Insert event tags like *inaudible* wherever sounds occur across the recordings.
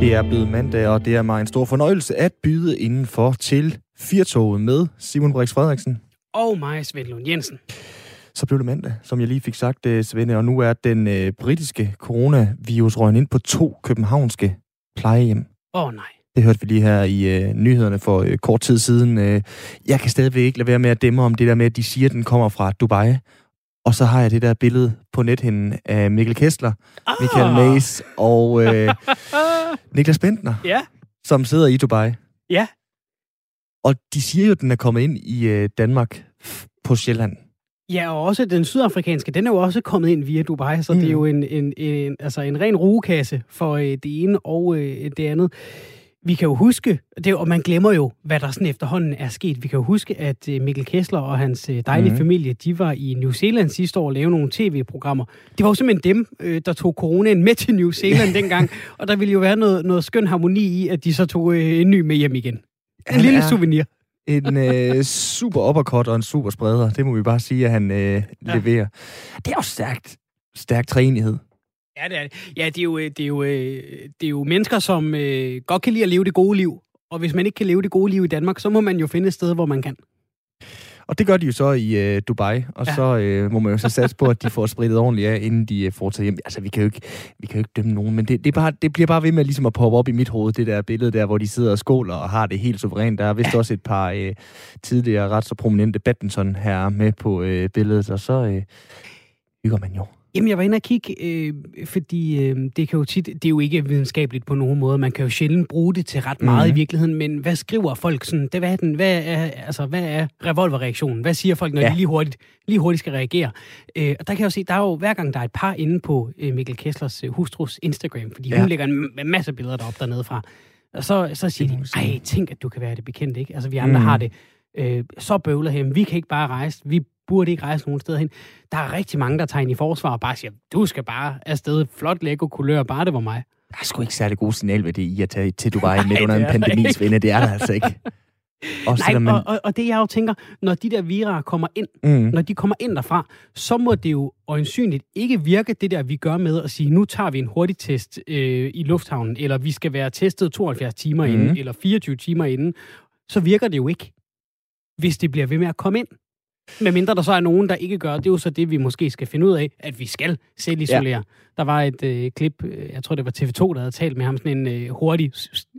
Det er blevet mandag, og det er mig en stor fornøjelse at byde indenfor til Firtoget med Simon Brix Frederiksen. Og mig, Svend Lund Jensen. Så blev det mandag, som jeg lige fik sagt, øh, Svende, og nu er den øh, britiske coronavirus røget ind på to københavnske plejehjem. Åh oh, nej. Det hørte vi lige her i øh, nyhederne for øh, kort tid siden. Øh, jeg kan stadigvæk ikke lade være med at dæmme om det der med, at de siger, at den kommer fra Dubai. Og så har jeg det der billede på nethinden af Mikkel Kessler, Ah. Michael Mays og øh, *laughs* Niklas Bentner, Ja, som sidder i Dubai. ja. Og de siger jo, at den er kommet ind i øh, Danmark på Sjælland. Ja, og også den sydafrikanske, den er jo også kommet ind via Dubai, så mm. det er jo en, en, en, altså en ren rugekasse for øh, det ene og øh, det andet. Vi kan jo huske, det, er og man glemmer jo, hvad der sådan efterhånden er sket. Vi kan jo huske, at øh, Mikkel Kessler og hans øh, dejlige mm. familie, de var i New Zealand sidste år og lavede nogle tv-programmer. Det var jo simpelthen dem, øh, der tog coronaen med til New Zealand *laughs* dengang, og der ville jo være noget, noget skøn harmoni i, at de så tog øh, en ny med hjem igen. En Han lille er- souvenir. En øh, super uppercut og en super spreder. Det må vi bare sige, at han øh, Ja. leverer. Det er jo stærkt. Stærk træenighed. Ja, det er det. Ja, det er jo, øh, det er jo, øh, det er jo mennesker, som øh, godt kan lide at leve det gode liv. Og hvis man ikke kan leve det gode liv i Danmark, så må man jo finde et sted, hvor man kan. Og det gør de jo så i øh, Dubai, og ja. Ja. så øh, må man jo så satse på, at de får spritet ordentligt af, inden de øh, får taget hjem. Altså, vi kan jo ikke, vi kan jo ikke dømme nogen, men det, det, bare, det bliver bare ved med ligesom at poppe op i mit hoved, det der billede der, hvor de sidder og skåler og har det helt suverænt. Der er vist også et par øh, tidligere ret så prominente badminton her med på øh, billedet, og så øh, hygger man jo. Jamen, jeg var inde og kigge, øh, fordi øh, det kan jo tit, det er jo ikke videnskabeligt på nogen måde. Man kan jo sjældent bruge det til ret meget Mhm. mm. i virkeligheden, men hvad skriver folk sådan? Det, hvad, er den, hvad, er, altså, hvad er revolverreaktionen? Hvad siger folk, når Ja. de lige hurtigt, lige hurtigt skal reagere? Øh, og der kan jeg jo se, der er jo hver gang, der er et par inde på øh, Mikkel Kesslers øh, hustrus Instagram, fordi Ja. hun lægger en ma- masse billeder derop dernede fra. Og så, så siger de, ej, tænk, at du kan være det bekendt, ikke? Altså, vi andre Mhm. mm. har det øh, så bøvlet her, vi kan ikke bare rejse, vi burde ikke rejse nogen steder hen. Der er rigtig mange, der tager ind i forsvar og bare siger, du skal bare afsted, flot Lego kulør, bare det var mig. Der er sgu ikke særlig god signal ved det i at tage til Dubai midt under en pandemi. Svende. Det er der altså ikke. Også *laughs* Nej, man... og, og, og det jeg jo tænker, når de der vira kommer ind, Mm, når de kommer ind derfra, så må det jo øjensynligt ikke virke det der, vi gør med at sige, nu tager vi en hurtig test øh, i lufthavnen, eller vi skal være testet 72 timer mm. inden, eller 24 timer inden, så virker det jo ikke, hvis det bliver ved med at komme ind. Med mindre der så er nogen, der ikke gør, det er jo så det, vi måske skal finde ud af, at vi skal selv isolere. Ja. Der var et øh, klip, øh, jeg tror det var TV2, der havde talt med ham, sådan en øh, hurtig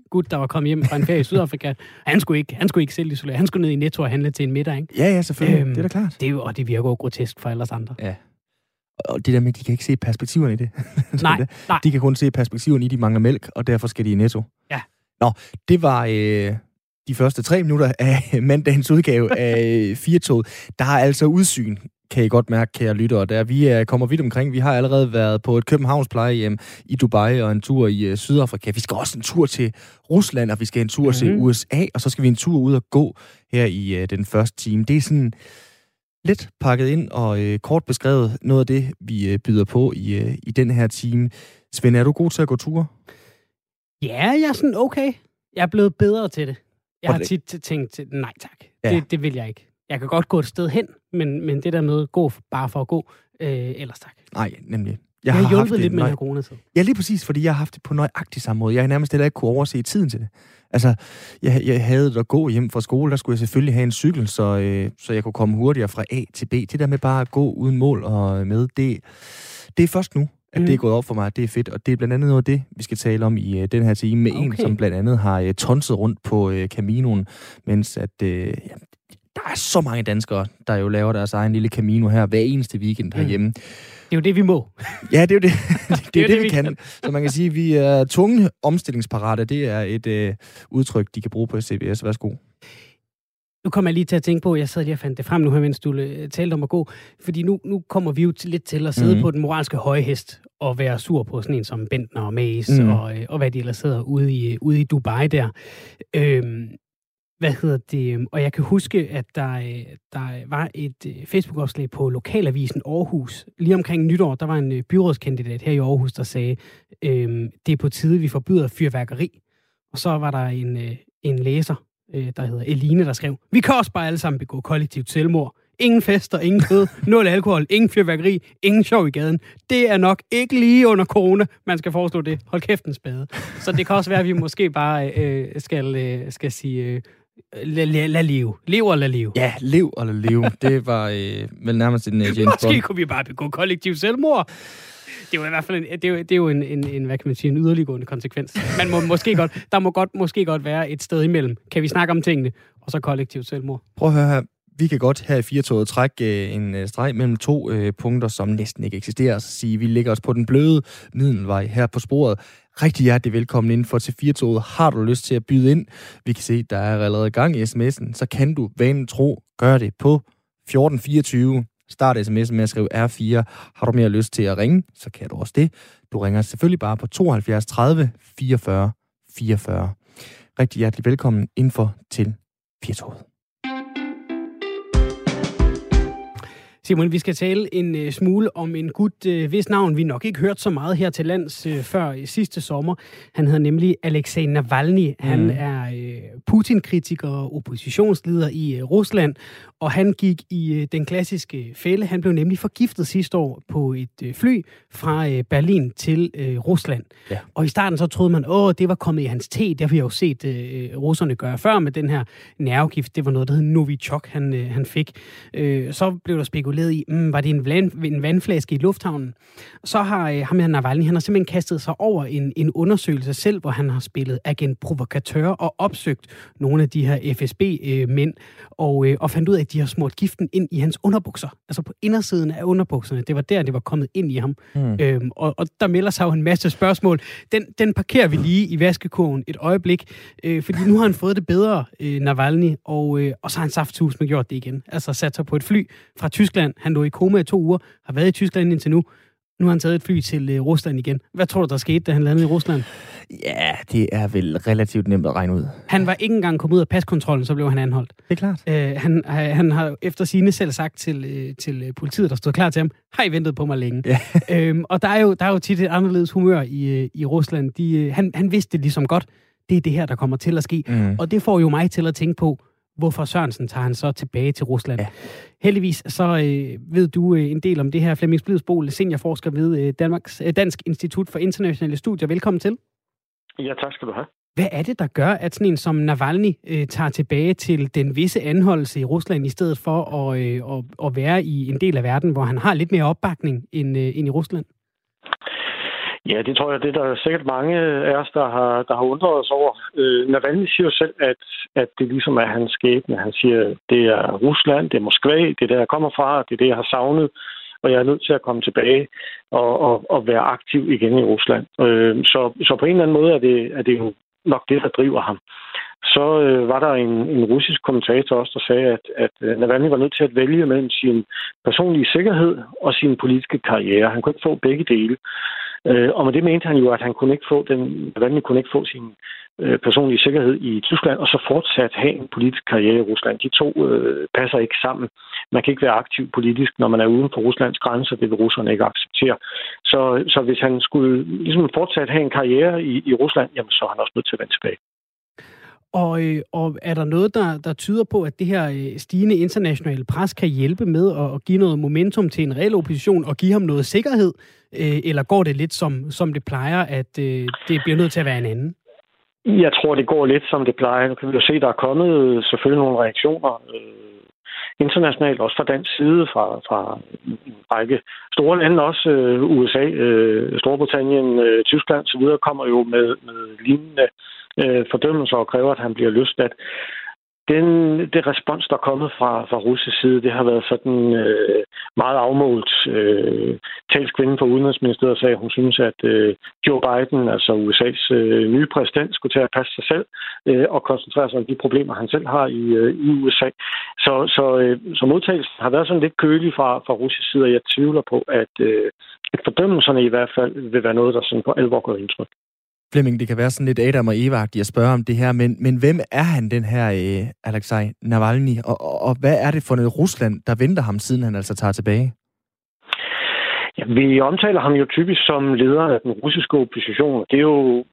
gut, der var kommet hjem fra en ferie i Sydafrika. *laughs* Han skulle ikke, han skulle ikke selv isolere, han skulle ned i Netto og handle til en middag, ikke? Ja, ja, selvfølgelig. Øhm, det er da klart. Det og det virker jo grotesk for alle os andre. Ja. Og det der med, at de kan ikke se perspektiverne i det. *laughs* Nej, det- nej. De kan kun se perspektiverne i, de mangler mælk, og derfor skal de i netto. Ja. Nå, det var øh, de første tre minutter af *laughs* mandagens udgave af Firtoget. Der har altså udsyn, kan I godt mærke, kære lyttere. Der vi er, kommer vidt omkring. Vi har allerede været på et Københavns plejehjem i Dubai og en tur i øh, Sydafrika. Vi skal også en tur til Rusland, og vi skal en tur mm-hmm. til Mhm. USA, og så skal vi en tur ud og gå her i øh, den første time. Det er sådan lidt pakket ind og øh, kort beskrevet noget af det, vi øh, byder på i, øh, i den her time. Svend, er du god til at gå ture? Ja, jeg er sådan okay. Jeg er blevet bedre til det. Jeg har tit tænkt, nej tak, Ja. det, det vil jeg ikke. Jeg kan godt gå et sted hen, men, men det der med gå f- bare for at gå, øh, ellers tak. Nej, nemlig. Jeg, jeg har hjulpet lidt med nøj- coronatid. Ja, lige præcis, fordi jeg har haft det på nøjagtig samme måde. Jeg har nærmest heller ikke kunne overse tiden til det. Altså, jeg, jeg havde det at gå hjem fra skole, der skulle jeg selvfølgelig have en cykel, så, øh, så jeg kunne komme hurtigere fra A til B. Det der med bare at gå uden mål og med, det, det er først nu, at mm. Mm. det er gået op for mig, at det er fedt. Og det er blandt andet noget af det, vi skal tale om i øh, den her time med okay. en, som blandt andet har øh, tonset rundt på øh, Caminoen, mens at... Øh, ja, der er så mange danskere, der jo laver deres egen lille Camino her hver eneste weekend herhjemme. Det er jo det, vi må. Ja, det er jo det, det, *laughs* det, er det, det vi kan. Så man kan sige, at vi er tunge omstillingsparate. Det er et øh, udtryk, de kan bruge på CBS. Værsgo. Nu kommer jeg lige til at tænke på, jeg sad lige og fandt det frem nu her, mens du øh, talte om at gå. Fordi nu, nu kommer vi jo til, lidt til at sidde mm. på den moralske høje hest og være sur på sådan en som Bentner og Mhm. mm. og, øh, og hvad de ellers sidder ude i, ude i Dubai der. Øhm, hvad hedder det? Og jeg kan huske, at der, øh, der var et øh, Facebook-opslag på Lokalavisen Aarhus. Lige omkring nytår, der var en øh, byrådskandidat her i Aarhus, der sagde, øhm, det er på tide, vi forbyder fyrværkeri. Og så var der en, øh, en læser, øh, der hedder Eline, der skrev, vi kan også bare alle sammen begå kollektivt selvmord. ingen fester, ingen kød, *laughs* nul alkohol, ingen fyrværkeri, ingen sjov i gaden. Det er nok ikke lige under corona, man skal foreslå det. Hold kæft en spade. Så det kan også være, at vi måske bare øh, skal, øh, skal sige... Øh, Lad la, la leve. Lev og lad leve. Ja, lev og lad leve. Det var øh, vel nærmest en uh, *laughs* James Bond. Måske kunne vi bare begå kollektiv selvmord. Det er jo i hvert fald en, det er jo, det er jo en, en, en, hvad kan man sige, en yderliggående konsekvens. Man må måske godt, der må godt, måske godt være et sted imellem. Kan vi snakke om tingene, og så kollektiv selvmord? Prøv at høre her. Vi kan godt her i Firtoget trække øh, en øh, streg mellem to øh, punkter, som næsten ikke eksisterer. Så sige, vi ligger os på den bløde middelvej her på sporet. Rigtig hjertelig velkommen ind for til Firtoget. Har du lyst til at byde ind? Vi kan se, der er allerede gang i sms'en. Så kan du vanen tro gøre det på 1424. Start sms'en med at skrive R4. Har du mere lyst til at ringe, så kan du også det. Du ringer selvfølgelig bare på 72 30 44 44. Rigtig hjertelig velkommen indenfor til Firtoget. Simon, vi skal tale en uh, smule om en gut, uh, hvis navn vi nok ikke hørt så meget her til lands uh, før i sidste sommer. Han hedder nemlig Alexei Navalny. Mm. Han er Putin-kritiker og oppositionsleder i Rusland, og han gik i den klassiske fælde. Han blev nemlig forgiftet sidste år på et fly fra Berlin til Rusland. Ja. Og i starten så troede man, åh, det var kommet i hans te. Det har vi jo set russerne gøre før med den her nervegift. Det var noget, der hed Novichok, han, han fik. Så blev der spekuleret spekuleret i, mm, var det en, vand, en vandflaske i lufthavnen? Så har øh, ham her Navalny, han har simpelthen kastet sig over en, en undersøgelse selv, hvor han har spillet agent provokatør og opsøgt nogle af de her FSB-mænd, og, øh, og fandt ud af, at de har smurt giften ind i hans underbukser. Altså på indersiden af underbukserne. Det var der, det var kommet ind i ham. Mm. Øhm, og, og der melder sig jo en masse spørgsmål. Den, den parkerer vi lige i vaskekogen et øjeblik, øh, fordi nu har han fået det bedre, øh, Navalny, og, øh, og så har han safthus med gjort det igen. Altså sat sig på et fly fra Tyskland Tyskland. Han lå i koma i to uger, har været i Tyskland indtil nu. Nu har han taget et fly til øh, Rusland igen. Hvad tror du, der skete, da han landede i Rusland? Ja, det er vel relativt nemt at regne ud. Han var ikke engang kommet ud af paskontrollen, så blev han anholdt. Det er klart. Øh, han, han har efter sine selv sagt til, øh, til øh, politiet, der stod klar til ham, har I ventet på mig længe? Ja. *laughs* øhm, og der er, jo, der er jo tit et anderledes humør i, øh, i Rusland. De, han, han vidste det ligesom godt. Det er det her, der kommer til at ske. Mm. Og det får jo mig til at tænke på, hvorfor Sørensen tager han så tilbage til Rusland. Ja. Heldigvis så øh, ved du øh, en del om det her. Flemming Splidsbol, seniorforsker ved øh, Danmarks, øh, Dansk Institut for Internationale Studier. Velkommen til. Ja, tak skal du have. Hvad er det, der gør, at sådan en som Navalny øh, tager tilbage til den visse anholdelse i Rusland, i stedet for at, øh, at, at være i en del af verden, hvor han har lidt mere opbakning end, øh, end i Rusland? Ja, det tror jeg, det er der sikkert mange af os, der har, der har undret os over. Øh, Navalny siger jo selv, at, at det ligesom er hans skæbne. Han siger, det er Rusland, det er Moskva, det er der, jeg kommer fra, det er det, jeg har savnet, og jeg er nødt til at komme tilbage og, og, og være aktiv igen i Rusland. Øh, så, så på en eller anden måde er det, er det jo nok det, der driver ham. Så øh, var der en, en russisk kommentator også, der sagde, at, at øh, Navalny var nødt til at vælge mellem sin personlige sikkerhed og sin politiske karriere. Han kunne ikke få begge dele. Øh, og med det mente han jo, at han kunne ikke få den, Navalny kunne ikke få sin øh, personlige sikkerhed i Tyskland, og så fortsat have en politisk karriere i Rusland. De to øh, passer ikke sammen. Man kan ikke være aktiv politisk, når man er uden for Ruslands grænser. Det vil russerne ikke acceptere. Så, så hvis han skulle ligesom fortsat have en karriere i, i Rusland, jamen så er han også nødt til at vende tilbage. Og, øh, og er der noget, der, der tyder på, at det her øh, stigende internationale pres kan hjælpe med at, at give noget momentum til en reel opposition og give ham noget sikkerhed? Øh, eller går det lidt som, som det plejer, at øh, det bliver nødt til at være en anden? Jeg tror, det går lidt som det plejer. Nu kan vi jo se, der er kommet øh, selvfølgelig nogle reaktioner øh, internationalt, også fra dansk side, fra, fra en række store lande, også øh, USA, øh, Storbritannien, øh, Tyskland osv., kommer jo med, med lignende øh, Øh, fordømmelser og kræver, at han bliver løsladt. Den, det respons, der er kommet fra, fra russisk side, det har været sådan øh, meget afmålt. Øh, talskvinden for Udenrigsministeriet sagde, at hun synes, at øh, Joe Biden, altså USA's øh, nye præsident, skulle til at passe sig selv øh, og koncentrere sig om de problemer, han selv har i, øh, i USA. Så, så, øh, så modtagelsen har været sådan lidt kølig fra, fra russisk side, og jeg tvivler på, at, øh, at fordømmelserne i hvert fald vil være noget, der sådan på alvor går indtryk. Flemming, det kan være sådan lidt Adam og Eva at spørge om det her, men, men hvem er han, den her øh, Alexei Navalny, og, og, og hvad er det for noget Rusland, der venter ham, siden han altså tager tilbage? Ja, vi omtaler ham jo typisk som leder af den russiske opposition. Det er jo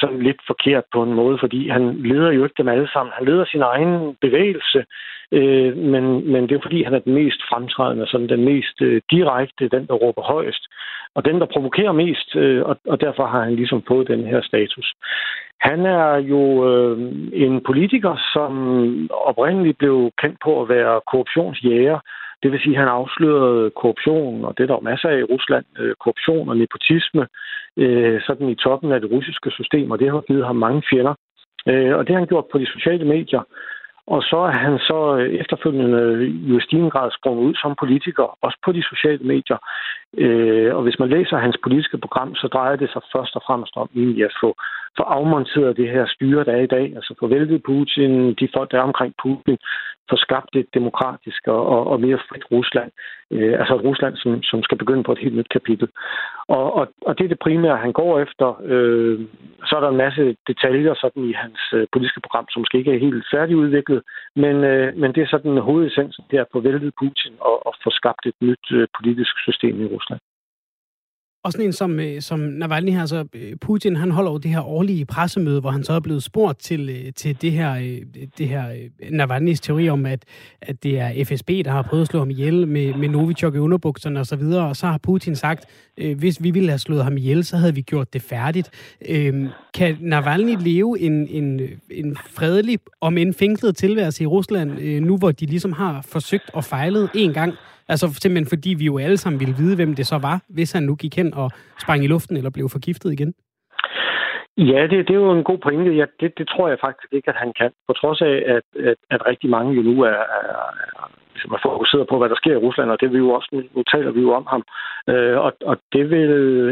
sådan lidt forkert på en måde, fordi han leder jo ikke dem alle sammen. Han leder sin egen bevægelse, øh, men, men det er fordi, han er den mest fremtrædende, sådan den mest øh, direkte, den der råber højst, og den der provokerer mest, øh, og, og derfor har han ligesom fået den her status. Han er jo øh, en politiker, som oprindeligt blev kendt på at være korruptionsjæger, det vil sige, at han afslørede korruption, og det er der jo masser af i Rusland, øh, korruption og nepotisme, øh, sådan i toppen af det russiske system, og det har givet ham mange fjender. Øh, og det har han gjort på de sociale medier. Og så er han så øh, efterfølgende jo i stigende grad sprunget ud som politiker, også på de sociale medier. Øh, og hvis man læser hans politiske program, så drejer det sig først og fremmest om egentlig at få, få afmonteret det her styre, der er i dag. Altså få væltet Putin, de folk, der er omkring Putin, få skabt et demokratisk og, og, og mere frit Rusland. Øh, altså Rusland, som, som skal begynde på et helt nyt kapitel. Og, og, og det er det primære, han går efter. Øh, så er der en masse detaljer sådan i hans øh, politiske program, som måske ikke er helt færdigudviklet, men, øh, men det er sådan hovedessensen, det er på væltet Putin og, og få skabt et nyt øh, politisk system i Rusland. Og sådan en som, øh, som Navalny her, så øh, Putin, han holder jo det her årlige pressemøde, hvor han så er blevet spurgt til, øh, til det her, øh, det her øh, Navalny's teori om, at, at det er FSB, der har prøvet at slå ham ihjel med, med Novichok i underbukserne osv., og, og så har Putin sagt, øh, hvis vi ville have slået ham ihjel, så havde vi gjort det færdigt. Øhm, kan Navalny leve en, en, en fredelig, om en fængslet tilværelse i Rusland, nu hvor de ligesom har forsøgt og fejlet en gang, Altså simpelthen fordi vi jo alle sammen ville vide, hvem det så var, hvis han nu gik hen og sprang i luften eller blev forgiftet igen. Ja, det, det er jo en god pointe. Ja, det, det tror jeg faktisk ikke, at han kan. På trods af, at, at, at rigtig mange jo nu er, er, er, ligesom er fokuseret på, hvad der sker i Rusland, og det vil jo også, nu taler vi jo om ham. Øh, og, og det vil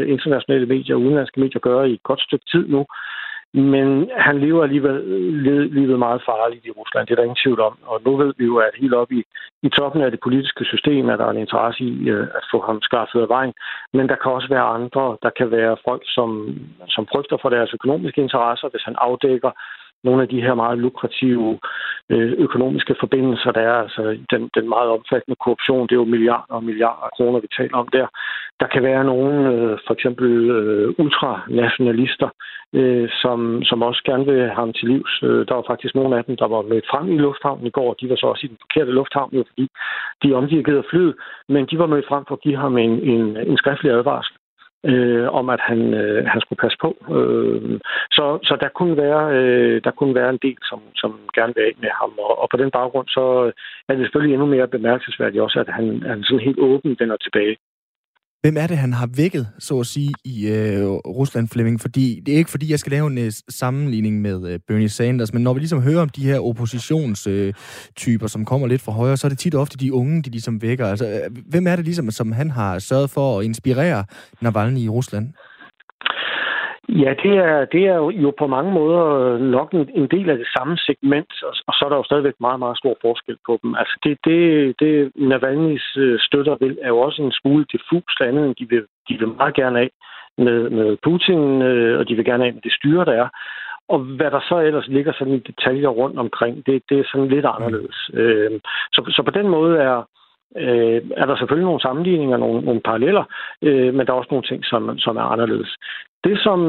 internationale medier og udenlandske medier gøre i et godt stykke tid nu. Men han lever alligevel livet meget farligt i Rusland, det er der ingen tvivl om. Og nu ved vi jo, at helt oppe i, i toppen af det politiske system er der en interesse i øh, at få ham skaffet af vejen. Men der kan også være andre. Der kan være folk, som, som frygter for deres økonomiske interesser, hvis han afdækker nogle af de her meget lukrative øh, økonomiske forbindelser, der er, altså den, den meget omfattende korruption, det er jo milliarder og milliarder af kroner, vi taler om der. Der kan være nogle, øh, for eksempel øh, ultranationalister, som, som også gerne vil have ham til livs. Der var faktisk nogle af dem, der var med frem i lufthavnen i går, de var så også i den forkerte lufthavn, jo, fordi de omdirigerede flyet, men de var mødt frem for at give ham en, en, en skriftlig advarsel øh, om, at han, øh, han skulle passe på. Øh, så, så der kunne være øh, der kunne være en del, som, som gerne vil af med ham, og, og på den baggrund så er det selvfølgelig endnu mere bemærkelsesværdigt også, at han, han sådan helt åben vender tilbage. Hvem er det, han har vækket, så at sige, i øh, Rusland, Flemming? Fordi det er ikke, fordi jeg skal lave en øh, sammenligning med øh, Bernie Sanders, men når vi ligesom hører om de her oppositionstyper, øh, som kommer lidt fra højre, så er det tit ofte de unge, de ligesom vækker. Altså, øh, hvem er det ligesom, som han har sørget for at inspirere Navalny i Rusland? Ja, det er, det er jo på mange måder nok en, en del af det samme segment, og, og så er der jo stadigvæk meget, meget stor forskel på dem. Altså det, det, det Navalny's øh, støtter vil, er jo også en smule diffus andet, end de vil, de vil meget gerne af med, med Putin, øh, og de vil gerne af med det styre, der er. Og hvad der så ellers ligger sådan i detaljer rundt omkring, det, det er sådan lidt anderledes. Øh, så, så på den måde er, øh, er der selvfølgelig nogle sammenligninger, nogle, nogle paralleller, øh, men der er også nogle ting, som, som er anderledes. Det, som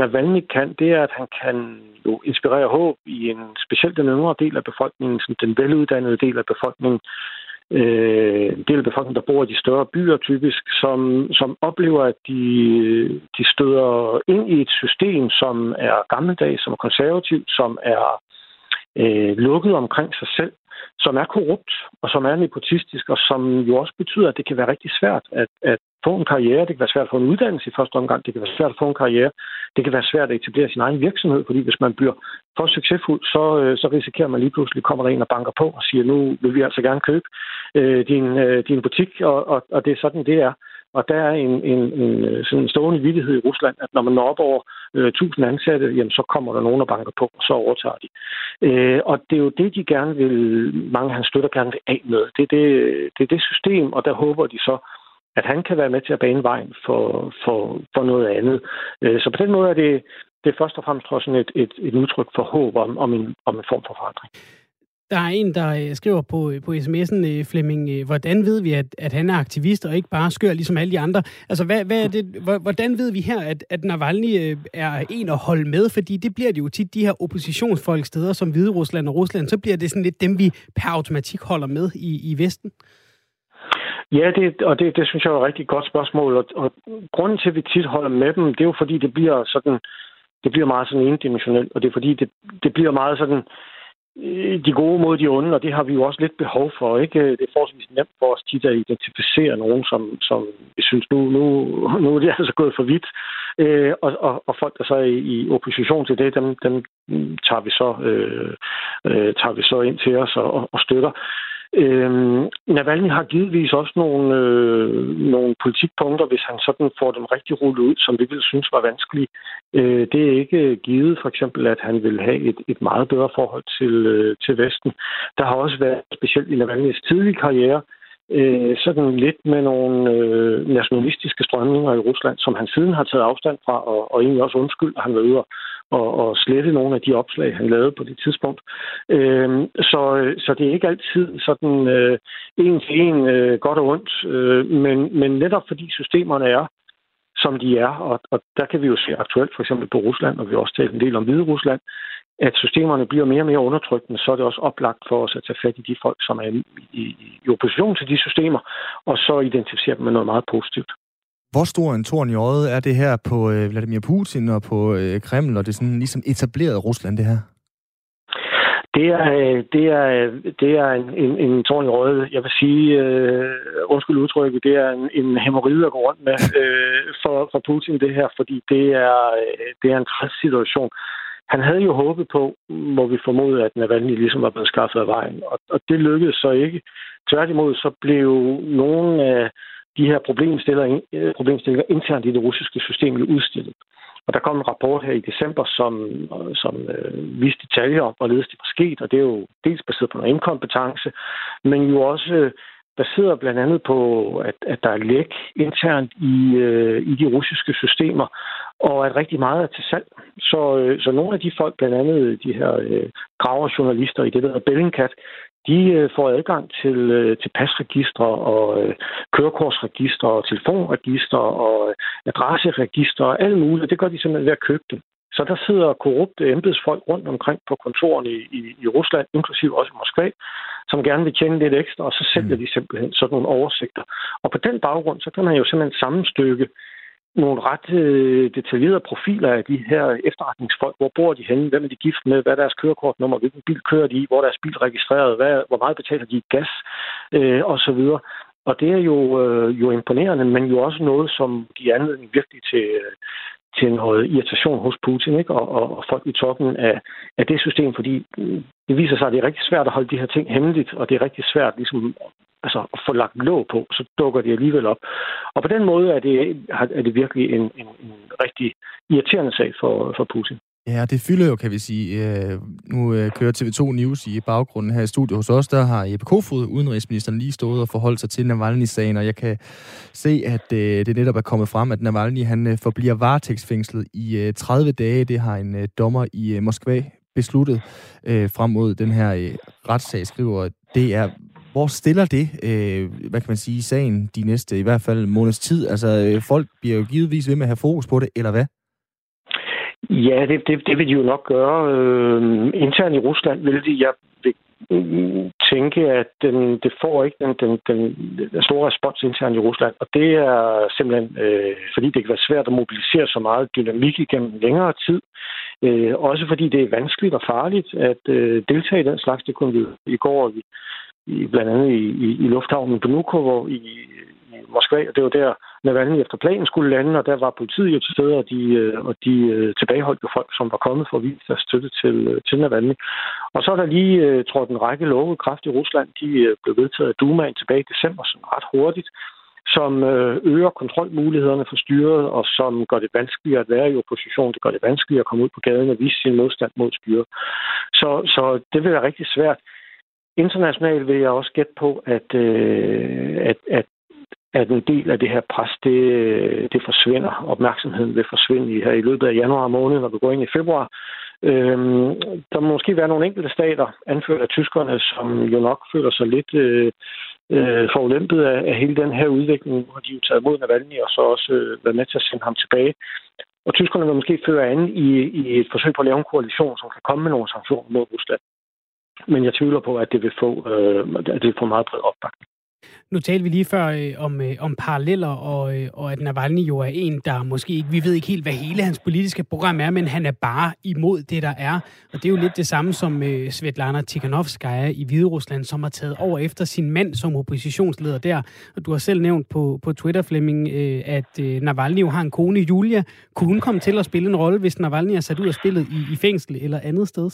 Navalny kan, det er, at han kan jo inspirere håb i en specielt den yngre del af befolkningen, sådan den veluddannede del af befolkningen, øh, del af befolkningen, der bor i de større byer typisk, som, som oplever, at de, de støder ind i et system, som er gammeldags, som er konservativt, som er øh, lukket omkring sig selv, som er korrupt og som er nepotistisk, og som jo også betyder, at det kan være rigtig svært at, at få en karriere. Det kan være svært at få en uddannelse i første omgang. Det kan være svært at få en karriere. Det kan være svært at etablere sin egen virksomhed, fordi hvis man bliver for succesfuld, så, øh, så risikerer man lige pludselig, kommer der en og banker på og siger, nu vil vi altså gerne købe øh, din, øh, din butik, og, og, og det er sådan, det er. Og der er en, en, en øh, sådan en stående vidighed i Rusland, at når man når op over øh, 1000 ansatte, jamen, så kommer der nogen og banker på, og så overtager de. Øh, og det er jo det, de gerne vil, mange af hans støtter gerne vil af med. Det er det, det, er det system, og der håber de så, at han kan være med til at bane vejen for, for, for noget andet. Øh, så på den måde er det, det er først og fremmest også et, et, et udtryk for håb om, om, en, om en form for forandring. Der er en, der øh, skriver på, øh, på sms'en, øh, Flemming, hvordan ved vi, at, at han er aktivist og ikke bare skør ligesom alle de andre? Altså, hvad, hvad er det, hvordan ved vi her, at, at Navalny er en at holde med? Fordi det bliver det jo tit, de her oppositionsfolk steder som Hvide Rusland og Rusland, så bliver det sådan lidt dem, vi per automatik holder med i, i Vesten. Ja, det, og det, det synes jeg er et rigtig godt spørgsmål. Og, og grunden til, at vi tit holder med dem, det er jo fordi, det bliver sådan, det bliver meget sådan endimensionelt, og det er fordi, det, det bliver meget sådan, øh, Øh, de gode mod de onde, og det har vi jo også lidt behov for. Ikke? Det er forholdsvis nemt for os tit at identificere nogen, som, som vi synes, nu, nu, nu er det *laughs* altså gået for vidt. Øh, og, og, og folk, der så er i opposition til det, dem, dem tager, vi så, øh, øh, tager vi så ind til os og, og støtter. Øhm, Navalny har givetvis også nogle, øh, nogle politikpunkter, hvis han sådan får dem rigtig rullet ud, som vi ville synes var vanskelige. Øh, det er ikke givet, for eksempel, at han vil have et, et meget bedre forhold til, øh, til Vesten. Der har også været, specielt i Navalny's tidlige karriere, øh, øh, sådan lidt med nogle øh, nationalistiske strømninger i Rusland, som han siden har taget afstand fra, og, og egentlig også undskyld, at han var ude og, og slette nogle af de opslag, han lavede på det tidspunkt. Øh, så, øh, så det er ikke altid sådan øh, en til en øh, godt og ondt, øh, men, men netop fordi systemerne er, som de er, og, og der kan vi jo se aktuelt for eksempel på Rusland, og vi har også talt en del om Hvide Rusland, at systemerne bliver mere og mere undertrykkende, så er det også oplagt for os at tage fat i de folk, som er i, i, opposition til de systemer, og så identificere dem med noget meget positivt. Hvor stor en torn i øjet er det her på øh, Vladimir Putin og på øh, Kreml, og det er sådan ligesom etableret Rusland, det her? Det er, øh, det er, det er en, en, en tårn i røde. Jeg vil sige, øh, undskyld udtrykket, det er en, en hemorride at gå rundt med *laughs* øh, for, for Putin, det her, fordi det er, øh, det er en træt situation. Han havde jo håbet på, må vi formode, at Navalny ligesom var blevet skaffet af vejen, og, og det lykkedes så ikke. Tværtimod så blev nogle af de her problemstillinger, øh, problemstillinger internt i det russiske system udstillet. Og der kom en rapport her i december, som, som øh, viste detaljer om, hvorledes det var sket, og det er jo dels baseret på noget inkompetence, men jo også øh, baseret blandt andet på, at, at der er læk internt i, øh, i de russiske systemer, og at rigtig meget er til salg. Så, øh, så nogle af de folk, blandt andet de her øh, graverjournalister i det, der hedder Bellingcat, de øh, får adgang til, øh, til pasregistre og øh, kørekorsregistre og telefonregistre og øh, adresseregister og alt muligt. Det gør de simpelthen ved at købe dem. Så der sidder korrupte embedsfolk rundt omkring på kontorerne i, i, i Rusland, inklusive også i Moskva, som gerne vil tjene lidt ekstra, og så sælger mm. de simpelthen sådan nogle oversigter. Og på den baggrund, så kan man jo simpelthen sammenstykke nogle ret øh, detaljerede profiler af de her efterretningsfolk. Hvor bor de henne? Hvem er de gift med? Hvad er deres kørekortnummer? Hvilken bil kører de i? Hvor er deres bil registreret? Hvad, hvor meget betaler de i gas? Øh, og så videre. Og det er jo, øh, jo imponerende, men jo også noget, som giver anledning virkelig til, øh, til noget irritation hos Putin ikke? Og, og, og folk i toppen af, af det system, fordi øh, det viser sig, at det er rigtig svært at holde de her ting hemmeligt, og det er rigtig svært ligesom, altså, at få lagt låg på, så dukker det alligevel op. Og på den måde er det, er det virkelig en, en, en rigtig irriterende sag for, for Putin. Ja, det fylder jo, kan vi sige. Øh, nu øh, kører TV2 News i baggrunden her i studiet hos os. Der har Jeppe Kofod, udenrigsministeren, lige stået og forholdt sig til Navalny-sagen, og jeg kan se, at øh, det netop er kommet frem, at Navalny han øh, forbliver varetægtsfængslet i øh, 30 dage. Det har en øh, dommer i Moskva besluttet frem mod den her retssag, skriver det er hvor stiller det, øh, hvad kan man sige, sagen de næste, i hvert fald måneds tid? Altså, øh, folk bliver jo givetvis ved med at have fokus på det, eller hvad? Ja, det, det, det vil de jo nok gøre. Øh, internt i Rusland vil de, jeg vil mm, tænke, at den, det får ikke den, den, den, store respons internt i Rusland. Og det er simpelthen, øh, fordi det kan være svært at mobilisere så meget dynamik igennem længere tid. Øh, også fordi det er vanskeligt og farligt at øh, deltage i den slags. Det kunne vi i går, i, blandt andet i, i, i lufthavnen på Nuko, hvor i Moskva, og det var der, Navalny efter planen skulle lande, og der var politiet jo til stede, og de, øh, og de øh, tilbageholdt jo folk, som var kommet for at vise deres støtte til, øh, til Navalny. Og så er der lige trådt en række love kraft i Rusland. De blev vedtaget af Dumaen tilbage i december, sådan ret hurtigt som øger kontrolmulighederne for styret, og som gør det vanskeligere at være i opposition. Det gør det vanskeligere at komme ud på gaden og vise sin modstand mod styret. Så, så det vil være rigtig svært. Internationalt vil jeg også gætte på, at, øh, at, at, at en del af det her pres, det, det forsvinder. Opmærksomheden vil forsvinde her i løbet af januar måned, når vi går ind i februar. Øhm, der må måske være nogle enkelte stater, anført af tyskerne, som jo nok føler sig lidt øh, øh, forulæmpet af, af hele den her udvikling. hvor de jo taget mod Navalny og så også øh, været med til at sende ham tilbage. Og tyskerne vil måske føre an i, i et forsøg på at lave en koalition, som kan komme med nogle sanktioner mod Rusland. Men jeg tvivler på, at det vil få, øh, at det vil få meget bred opbakning. Nu talte vi lige før øh, om, øh, om paralleller, og, øh, og at Navalny jo er en, der måske ikke, vi ved ikke helt, hvad hele hans politiske program er, men han er bare imod det, der er. Og det er jo lidt det samme som øh, Svetlana Tikhanovskaya i Hvide Rusland, som har taget over efter sin mand som oppositionsleder der. Og du har selv nævnt på, på Twitter, Flemming, øh, at øh, Navalny jo har en kone, Julia. Kunne hun komme til at spille en rolle, hvis Navalny er sat ud af spillet i, i fængsel eller andet sted?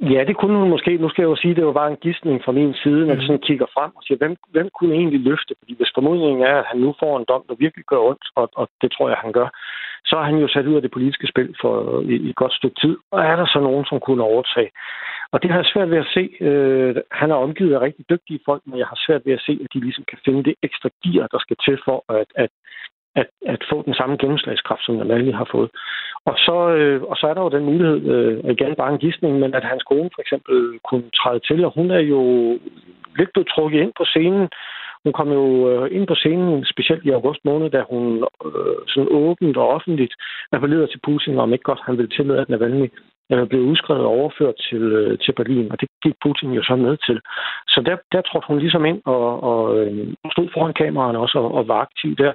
Ja, det kunne hun måske. Nu skal jeg jo sige, at det var bare en gidsning fra min side, når jeg sådan kigger frem og siger, hvem, hvem kunne egentlig løfte? Fordi hvis formodningen er, at han nu får en dom, der virkelig gør ondt, og, og det tror jeg, han gør, så er han jo sat ud af det politiske spil for i, i et godt stykke tid. Og er der så nogen, som kunne overtage? Og det har jeg svært ved at se. Øh, han er omgivet af rigtig dygtige folk, men jeg har svært ved at se, at de ligesom kan finde det ekstra gear, der skal til for, at, at at, at få den samme gennemslagskraft, som Navalny har fået. Og så, øh, og så er der jo den mulighed, øh, igen bare en gidsning, men at hans kone for eksempel kunne træde til, og hun er jo lidt blevet trukket ind på scenen. Hun kom jo øh, ind på scenen, specielt i august måned, da hun øh, sådan åbent og offentligt appellerede til Putin, om ikke godt han ville tillade, at Navalny blev udskrevet og overført til, øh, til Berlin, og det gik Putin jo så med til. Så der, der trådte hun ligesom ind og, og øh, stod foran kameraerne også og, og var aktiv der.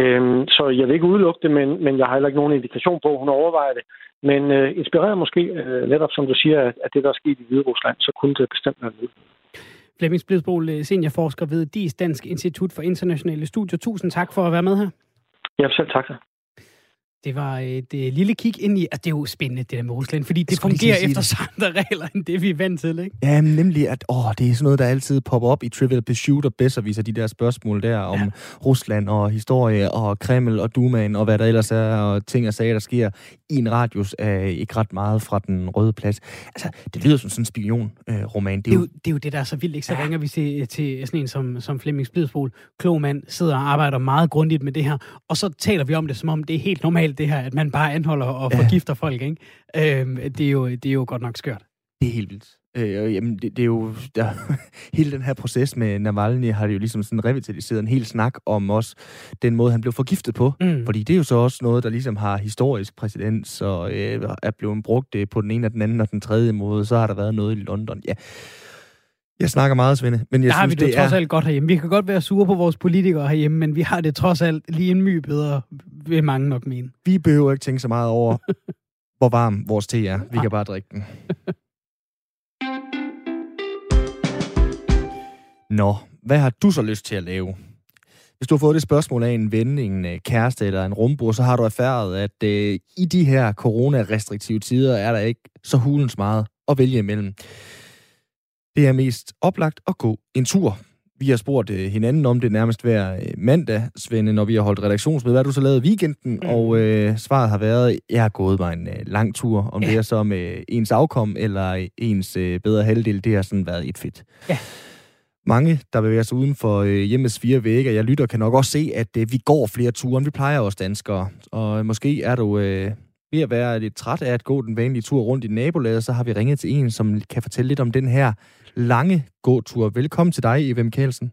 Øh, så jeg vil ikke udelukke det, men, men jeg har heller ikke nogen indikation på, at hun overvejer det. Men øh, inspireret måske øh, netop, som du siger, at, at det, der er sket i Hvide Rusland, så kunne det bestemt være noget. Flemming Splidsbol, øh, seniorforsker ved DIS Dansk Institut for Internationale Studier. Tusind tak for at være med her. Ja, selv tak. Det var et uh, lille kig ind i... Altså, det er jo spændende, det der med Rusland, fordi det fungerer efter andre regler, end det vi er vant til, ikke? Ja, nemlig, at åh, det er sådan noget, der altid popper op i Trivial Pursuit og bedst viser de der spørgsmål der om ja. Rusland og historie og Kreml og Dumaen og hvad der ellers er, og ting og sager, der sker i en radius af ikke ret meget fra den røde plads. Altså, det lyder som sådan en spion-roman. Øh, det, er jo, det er jo det, der er så vildt, ikke? Så ja. ringer vi til, til sådan en som, som Flemming Splidsbol. Klog mand, sidder og arbejder meget grundigt med det her, og så taler vi om det, som om det er helt normalt normalt, det her, at man bare anholder og ja. forgifter folk, ikke? Øhm, det, er jo, det er jo godt nok skørt. Det er helt vildt. Øh, jamen, det, det er jo... Der, *laughs* hele den her proces med Navalny har det jo ligesom sådan revitaliseret en hel snak om også den måde, han blev forgiftet på. Mm. Fordi det er jo så også noget, der ligesom har historisk præcedens og øh, er blevet brugt øh, på den ene og den anden og den tredje måde. Så har der været noget i London. Ja, jeg snakker meget, Svende. Men jeg der synes, har vi det, det trods alt godt herhjemme. Vi kan godt være sure på vores politikere herhjemme, men vi har det trods alt lige en my bedre, vil mange nok mene. Vi behøver ikke tænke så meget over, *laughs* hvor varm vores te er. Vi kan bare drikke den. *laughs* Nå, hvad har du så lyst til at lave? Hvis du har fået det spørgsmål af en ven, en øh, kæreste eller en rumbord, så har du erfaret, at øh, i de her coronarestriktive tider er der ikke så hulens meget at vælge imellem. Det er mest oplagt at gå en tur. Vi har spurgt øh, hinanden om det nærmest hver øh, mandag, Svende, når vi har holdt redaktionsmøde. Hvad har du så lavet i weekenden? Mm. Og øh, svaret har været, jeg har gået mig en øh, lang tur. Om ja. det er så med ens afkom eller ens øh, bedre halvdel, det har sådan været et fedt. Ja. Mange, der bevæger sig uden for øh, hjemmets fire vægge, jeg lytter, kan nok også se, at øh, vi går flere ture, end vi plejer os danskere. Og måske er du øh, ved at være lidt træt af at gå den vanlige tur rundt i nabolaget, så har vi ringet til en, som kan fortælle lidt om den her lange gåtur. Velkommen til dig, Eva Mikkelsen.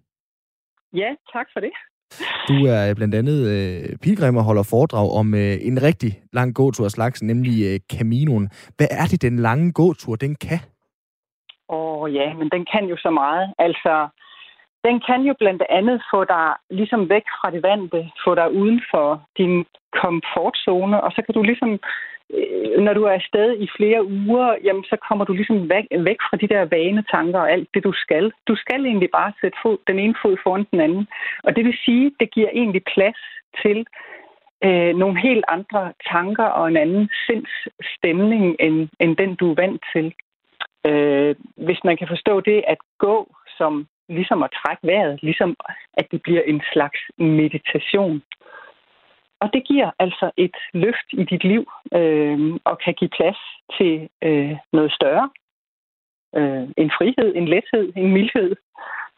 Ja, tak for det. Du er blandt andet øh, pilgrim og holder foredrag om øh, en rigtig lang gåtur af slags, nemlig øh, Caminoen. Hvad er det, den lange gåtur, den kan? Åh oh, ja, men den kan jo så meget. Altså, den kan jo blandt andet få dig ligesom væk fra det vante, få dig uden for din komfortzone, og så kan du ligesom Øh, Øh, når du er afsted i flere uger, jamen, så kommer du ligesom væk, væk fra de der vane tanker og alt det, du skal. Du skal egentlig bare sætte fod, den ene fod foran den anden. Og det vil sige, det giver egentlig plads til øh, nogle helt andre tanker og en anden sindsstemning, end, end den, du er vant til. Øh, hvis man kan forstå det at gå som ligesom at trække vejret, ligesom at det bliver en slags meditation. Og det giver altså et løft i dit liv øh, og kan give plads til øh, noget større. Øh, en frihed, en lethed, en mildhed,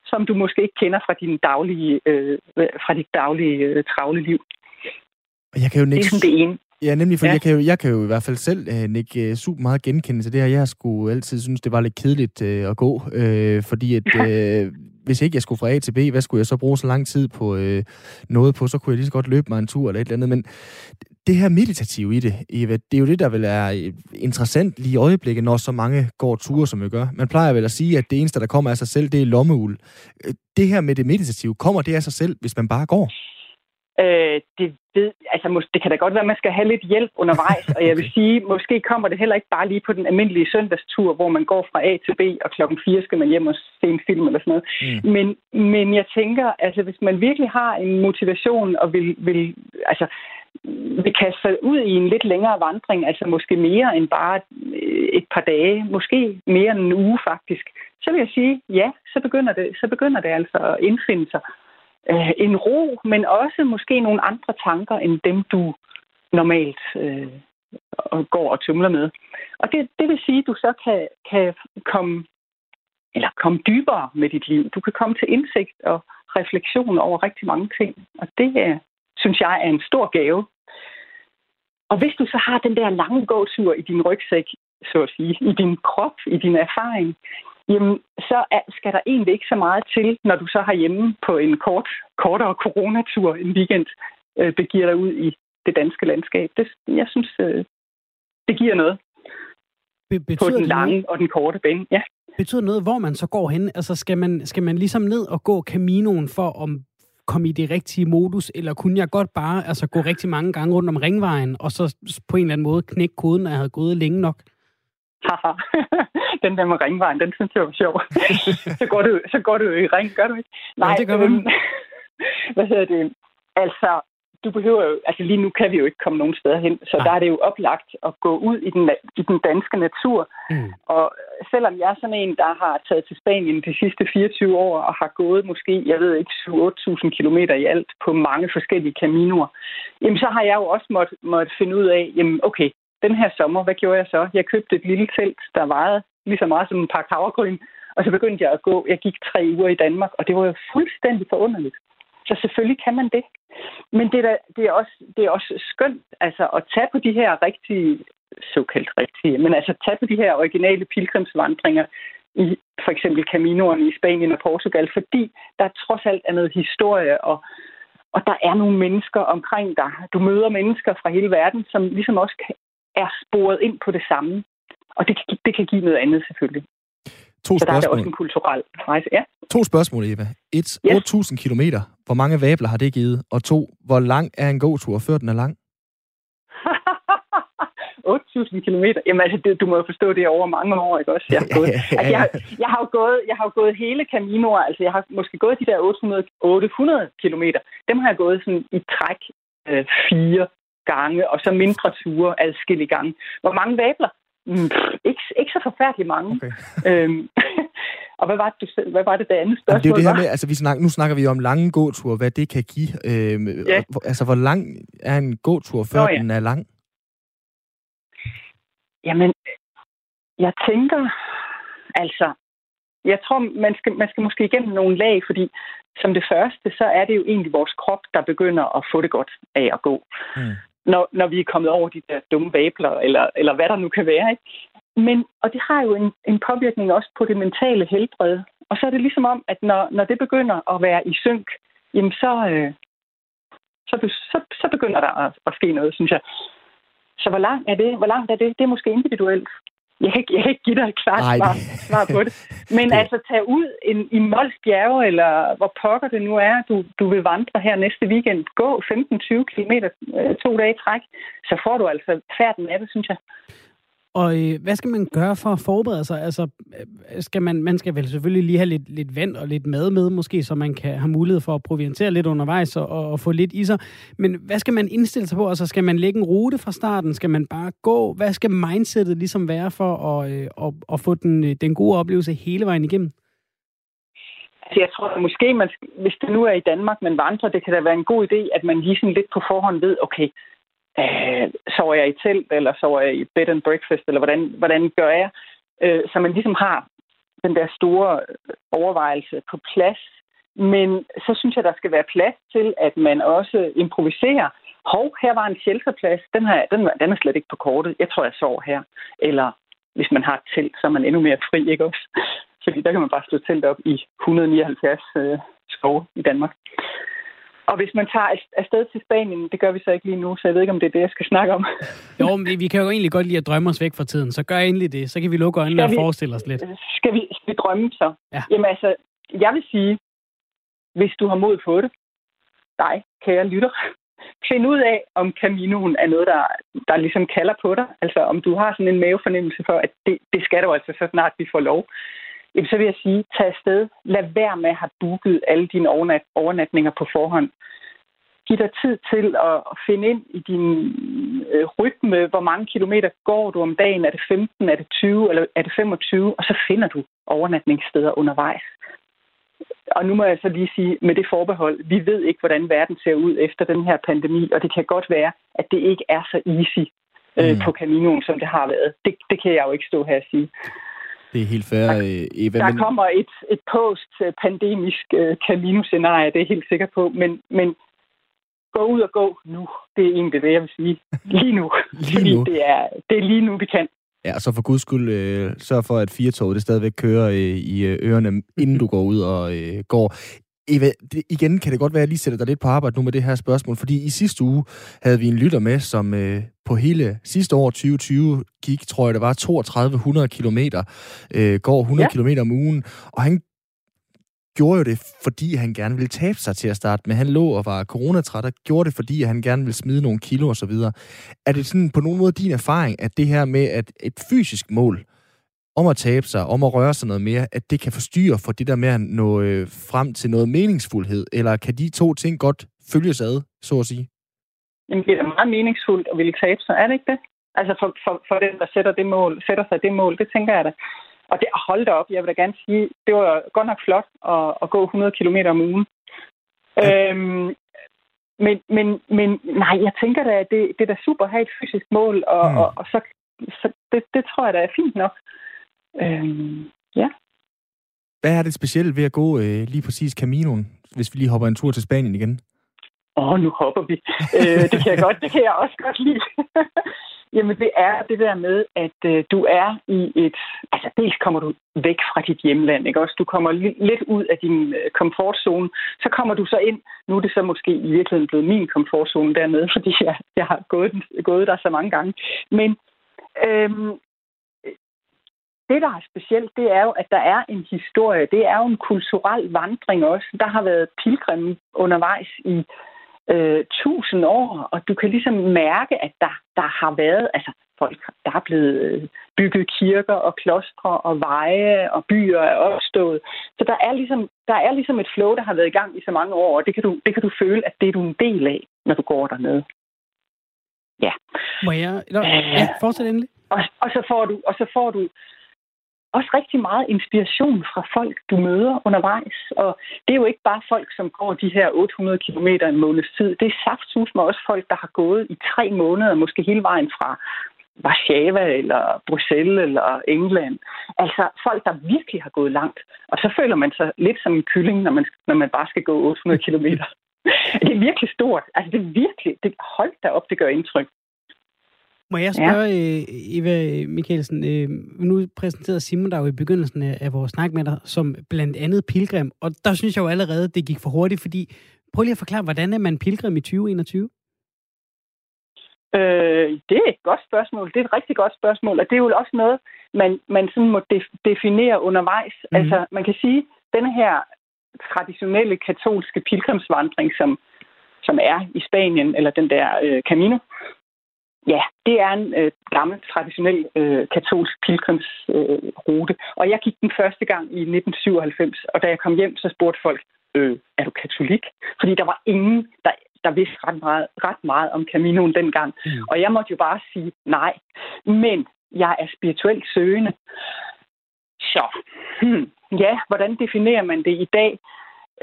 som du måske ikke kender fra, din daglige, øh, fra dit daglige øh, travle liv. Jeg kan jo det er sådan det ene. Ja, nemlig, for ja. jeg, kan jo, jeg kan jo i hvert fald selv uh, nikke super meget genkende til det her. Jeg skulle altid synes, det var lidt kedeligt uh, at gå, uh, fordi at, uh, hvis ikke jeg skulle fra A til B, hvad skulle jeg så bruge så lang tid på uh, noget på? Så kunne jeg lige så godt løbe mig en tur eller et eller andet. Men det her meditative i det, Eva, det er jo det, der vil er interessant lige i øjeblikket, når så mange går ture, som vi gør. Man plejer vel at sige, at det eneste, der kommer af sig selv, det er lommeul. Det her med det meditative, kommer det af sig selv, hvis man bare går? Øh, det, ved, altså, det kan da godt være, at man skal have lidt hjælp undervejs, og jeg vil *laughs* sige, måske kommer det heller ikke bare lige på den almindelige søndagstur, hvor man går fra A til B, og klokken 4 skal man hjem og se en film eller sådan noget. Mm. Men, men jeg tænker, altså hvis man virkelig har en motivation og vil, vil altså, vil kaste sig ud i en lidt længere vandring, altså måske mere end bare et par dage, måske mere end en uge faktisk, så vil jeg sige, ja, så begynder det, så begynder det altså at indfinde sig øh, en ro, men også måske nogle andre tanker end dem, du normalt øh, går og tumler med. Og det, det vil sige, at du så kan, kan komme, eller komme dybere med dit liv. Du kan komme til indsigt og refleksion over rigtig mange ting. Og det øh, synes jeg er en stor gave. Og hvis du så har den der lange gåtur i din rygsæk, så at sige, i din krop, i din erfaring, jamen så er, skal der egentlig ikke så meget til, når du så har hjemme på en kort, kortere coronatur en weekend, øh, begiver dig ud i det danske landskab. Det, jeg synes, øh, det giver noget. Be- på den lange noget? og den korte bane, ja. Betyder noget, hvor man så går hen? Altså skal man, skal man ligesom ned og gå Caminoen for at komme i det rigtige modus, eller kunne jeg godt bare altså, gå rigtig mange gange rundt om ringvejen, og så på en eller anden måde knække koden, når jeg havde gået længe nok? haha, *laughs* den der med ringvejen, den synes jeg var sjov. *laughs* så, går du, så går du i ring, gør du ikke? Nej, ja, det gør. Øhm, *laughs* hvad hedder det? Altså, du behøver jo, altså lige nu kan vi jo ikke komme nogen steder hen, så Nej. der er det jo oplagt at gå ud i den, i den danske natur. Mm. Og selvom jeg er sådan en, der har taget til Spanien de sidste 24 år og har gået måske, jeg ved ikke, 7-8.000 kilometer i alt på mange forskellige kaminoer, jamen så har jeg jo også måttet måtte finde ud af, jamen okay, den her sommer, hvad gjorde jeg så? Jeg købte et lille telt, der vejede lige så meget som en pakke havregryn, og så begyndte jeg at gå. Jeg gik tre uger i Danmark, og det var jo fuldstændig forunderligt. Så selvfølgelig kan man det. Men det er, da, det er, også, det er også skønt altså, at tage på de her rigtige, såkaldt rigtige, men altså tage på de her originale pilgrimsvandringer i for eksempel Caminoerne i Spanien og Portugal, fordi der trods alt er noget historie, og, og der er nogle mennesker omkring dig. Du møder mennesker fra hele verden, som ligesom også er sporet ind på det samme. Og det, det kan give noget andet selvfølgelig. To Så der er også en kulturel rejse. Ja. To spørgsmål, Eva. Et, yes. 8.000 kilometer. Hvor mange vabler har det givet? Og to, hvor lang er en gåtur, før den er lang? *laughs* 8.000 kilometer. Jamen altså, det, du må jo forstå, det er over mange år, ikke også? Jeg har, gået, *laughs* altså, jeg, jeg har jo gået, jeg har jo gået hele Caminoer, altså jeg har måske gået de der 800, 800 kilometer. Dem har jeg gået sådan i træk øh, fire gange, og så mindre ture adskillige gange. Hvor mange vabler? Mm, ikke, ikke så forfærdeligt mange. Okay. *laughs* Øhm, *laughs* og hvad var, det, hvad var det, det andet spørgsmål Jamen, det er det her med, altså vi snak, nu snakker vi om lange gåture, hvad det kan give. Øhm, ja. altså, hvor lang er en gåtur, før Nå, ja. den er lang? Jamen, jeg tænker, altså, jeg tror, man skal, man skal måske igennem nogle lag, fordi som det første, så er det jo egentlig vores krop, der begynder at få det godt af at gå. Mm når, når vi er kommet over de der dumme vabler, eller, eller hvad der nu kan være. Ikke? Men, og det har jo en, en påvirkning også på det mentale helbred. Og så er det ligesom om, at når, når det begynder at være i synk, jamen så, øh, så, så, så begynder der at, at ske noget, synes jeg. Så hvor langt er det? Hvor langt er det? Det er måske individuelt. Jeg kan ikke, jeg kan ikke give dig et klart svar, svar på det. Men *laughs* det... altså, tage ud en, i Mols bjerge, eller hvor pokker det nu er, du, du vil vandre her næste weekend, gå 15-20 km øh, to dage i træk, så får du altså færden af det, synes jeg. Og øh, hvad skal man gøre for at forberede sig? Altså, øh, skal man, man skal vel selvfølgelig lige have lidt, lidt vand og lidt mad med, måske, så man kan have mulighed for at proviantere lidt undervejs og, og få lidt i sig. Men hvad skal man indstille sig på? Altså, skal man lægge en rute fra starten? Skal man bare gå? Hvad skal mindsetet ligesom være for at, øh, at, at få den, øh, den gode oplevelse hele vejen igennem? Så jeg tror at måske, man, hvis det nu er i Danmark, man vandrer, det kan da være en god idé, at man lige sådan lidt på forhånd ved, okay, øh, sover jeg i telt, eller sover jeg i bed and breakfast, eller hvordan, hvordan gør jeg? Øh, så man ligesom har den der store øh, overvejelse på plads. Men så synes jeg, der skal være plads til, at man også improviserer. hov, her var en shelterplads, den, her, den, den er slet ikke på kortet, jeg tror, jeg sover her. Eller hvis man har et telt, så er man endnu mere fri, ikke også? Fordi der kan man bare slå telt op i 179 øh, skove i Danmark. Og hvis man tager afsted til Spanien, det gør vi så ikke lige nu, så jeg ved ikke, om det er det, jeg skal snakke om. jo, men vi kan jo egentlig godt lide at drømme os væk fra tiden, så gør endelig det. Så kan vi lukke øjnene og forestille os lidt. Skal vi, skal vi drømme så? Ja. Jamen altså, jeg vil sige, hvis du har mod på det, dig, kære lytter, find ud af, om Caminoen er noget, der, der ligesom kalder på dig. Altså om du har sådan en mavefornemmelse for, at det, det skal du altså så snart vi får lov. Jamen, så vil jeg sige, tag afsted. Lad være med at have booket alle dine overnat, overnatninger på forhånd. Giv dig tid til at finde ind i din øh, rytme. Hvor mange kilometer går du om dagen? Er det 15? Er det 20? Eller er det 25? Og så finder du overnatningssteder undervejs. Og nu må jeg så lige sige, med det forbehold, vi ved ikke, hvordan verden ser ud efter den her pandemi, og det kan godt være, at det ikke er så easy øh, mm. på Caminoen, som det har været. Det, det kan jeg jo ikke stå her og sige. Det er helt fair, der, øh, Eva. Der men... kommer et, et post-pandemisk uh, Camino-scenarie, det er jeg helt sikker på, men, men gå ud og gå nu. Det er egentlig det, jeg vil sige. Lige nu. *laughs* lige nu. Det er, det er lige nu, vi kan. Ja, så for guds skyld øh, sørg for, at firetoget det stadigvæk kører øh, i øh, ørerne, inden du går ud og øh, går. Eva, det, igen kan det godt være, at jeg lige sætter dig lidt på arbejde nu med det her spørgsmål, fordi i sidste uge havde vi en lytter med, som øh, på hele sidste år, 2020, gik, tror jeg det var, 3200 kilometer, øh, går 100 ja. kilometer om ugen, og han gjorde jo det, fordi han gerne ville tabe sig til at starte med. Han lå og var coronatræt, og gjorde det, fordi han gerne ville smide nogle kilo osv. Er det sådan på nogen måde din erfaring, at det her med at et fysisk mål, om at tabe sig, om at røre sig noget mere, at det kan forstyrre for det der med at nå øh, frem til noget meningsfuldhed? Eller kan de to ting godt følges ad, så at sige? Jamen, det er meget meningsfuldt at ville tabe sig, er det ikke det? Altså for, for, for den, der sætter, det mål, sætter sig det mål, det tænker jeg da. Og det holdt op, jeg vil da gerne sige, det var godt nok flot at, at gå 100 km om ugen. Ja. Øhm, men, men, men nej, jeg tænker da, at det, det er da super at have et fysisk mål, og, mm. og, og så, så det, det tror jeg da er fint nok. Øhm, ja. Hvad er det specielle ved at gå øh, lige præcis Caminoen, hvis vi lige hopper en tur til Spanien igen? Åh, oh, nu hopper vi. øh, det kan jeg godt, det kan jeg også godt lide. *laughs* Jamen, det er det der med, at øh, du er i et... Altså, dels kommer du væk fra dit hjemland, ikke også? Du kommer li- lidt ud af din øh, komfortzone. Så kommer du så ind... Nu er det så måske i virkeligheden blevet min komfortzone dernede, *laughs* fordi jeg, jeg har gået, gået der så mange gange. Men øhm, det, der er specielt, det er jo, at der er en historie. Det er jo en kulturel vandring også. Der har været pilgrimme undervejs i øh, tusind år, og du kan ligesom mærke, at der, der har været, altså folk, der er blevet øh, bygget kirker og klostre og veje og byer er opstået. Så der er ligesom, der er ligesom et flow, der har været i gang i så mange år, og det kan du, det kan du føle, at det er du en del af, når du går dernede. Ja. Må jeg? Nå, ja, fortsæt endelig. Og, og, så får du, og så får du også rigtig meget inspiration fra folk, du møder undervejs. Og det er jo ikke bare folk, som går de her 800 km en måneds tid. Det er saftsus med også folk, der har gået i tre måneder, måske hele vejen fra Warszawa eller Bruxelles eller England. Altså folk, der virkelig har gået langt. Og så føler man sig lidt som en kylling, når man, når man bare skal gå 800 km. *laughs* det er virkelig stort. Altså det er virkelig, det, hold da op, det gør indtryk. Må jeg spørge, ja. Øh, Eva Mikkelsen, øh, nu præsenterede Simon dig jo i begyndelsen af vores snak med dig som blandt andet pilgrim, og der synes jeg jo allerede, det gik for hurtigt, fordi prøv lige at forklare, hvordan er man pilgrim i 2021? Øh, det er et godt spørgsmål. Det er et rigtig godt spørgsmål, og det er jo også noget, man, man sådan må def- definere undervejs. Mm. Altså, man kan sige, den her traditionelle katolske pilgrimsvandring, som, som er i Spanien, eller den der øh, Camino, Ja, det er en øh, gammel, traditionel øh, katolsk pilgrimsrute. Øh, og jeg gik den første gang i 1997, og da jeg kom hjem, så spurgte folk, øh, er du katolik? Fordi der var ingen, der, der vidste ret meget, ret meget om Caminoen dengang. Mm. Og jeg måtte jo bare sige nej. Men jeg er spirituelt søgende. Så, hmm, ja, hvordan definerer man det i dag?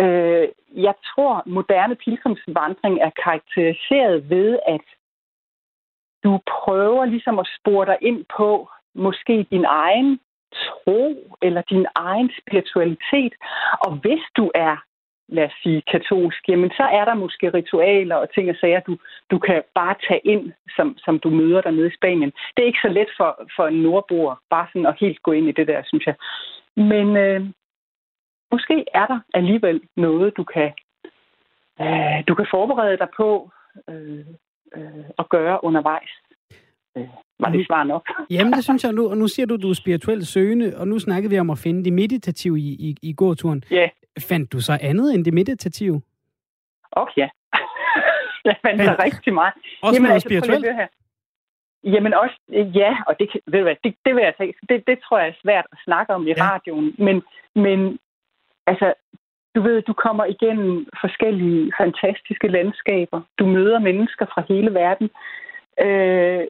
Øh, jeg tror, moderne pilgrimsvandring er karakteriseret ved, at du prøver ligesom at spore dig ind på måske din egen tro eller din egen spiritualitet. Og hvis du er lad os sige, katolsk, jamen så er der måske ritualer og ting og sager, du, du kan bare tage ind, som, som du møder der nede i Spanien. Det er ikke så let for, for en nordboer, bare sådan at helt gå ind i det der, synes jeg. Men øh, måske er der alligevel noget, du kan, øh, du kan forberede dig på øh, øh, at gøre undervejs. Øh, var det svar nok? *laughs* Jamen, det synes jeg. Nu, og nu siger du, at du er spirituelt søgende, og nu snakkede vi om at finde det meditative i, i, i gåturen. Ja. Yeah. Fandt du så andet end det meditative? Okay, ja. *laughs* jeg fandt Men- så rigtig meget. Også Jamen, noget altså, spirituelt? her. Jamen også, ja, og det, ved du hvad, det, det vil jeg sige, det, det tror jeg er svært at snakke om i Ja. radioen, men, men altså, du ved, du kommer igennem forskellige fantastiske landskaber. Du møder mennesker fra hele verden. Øh,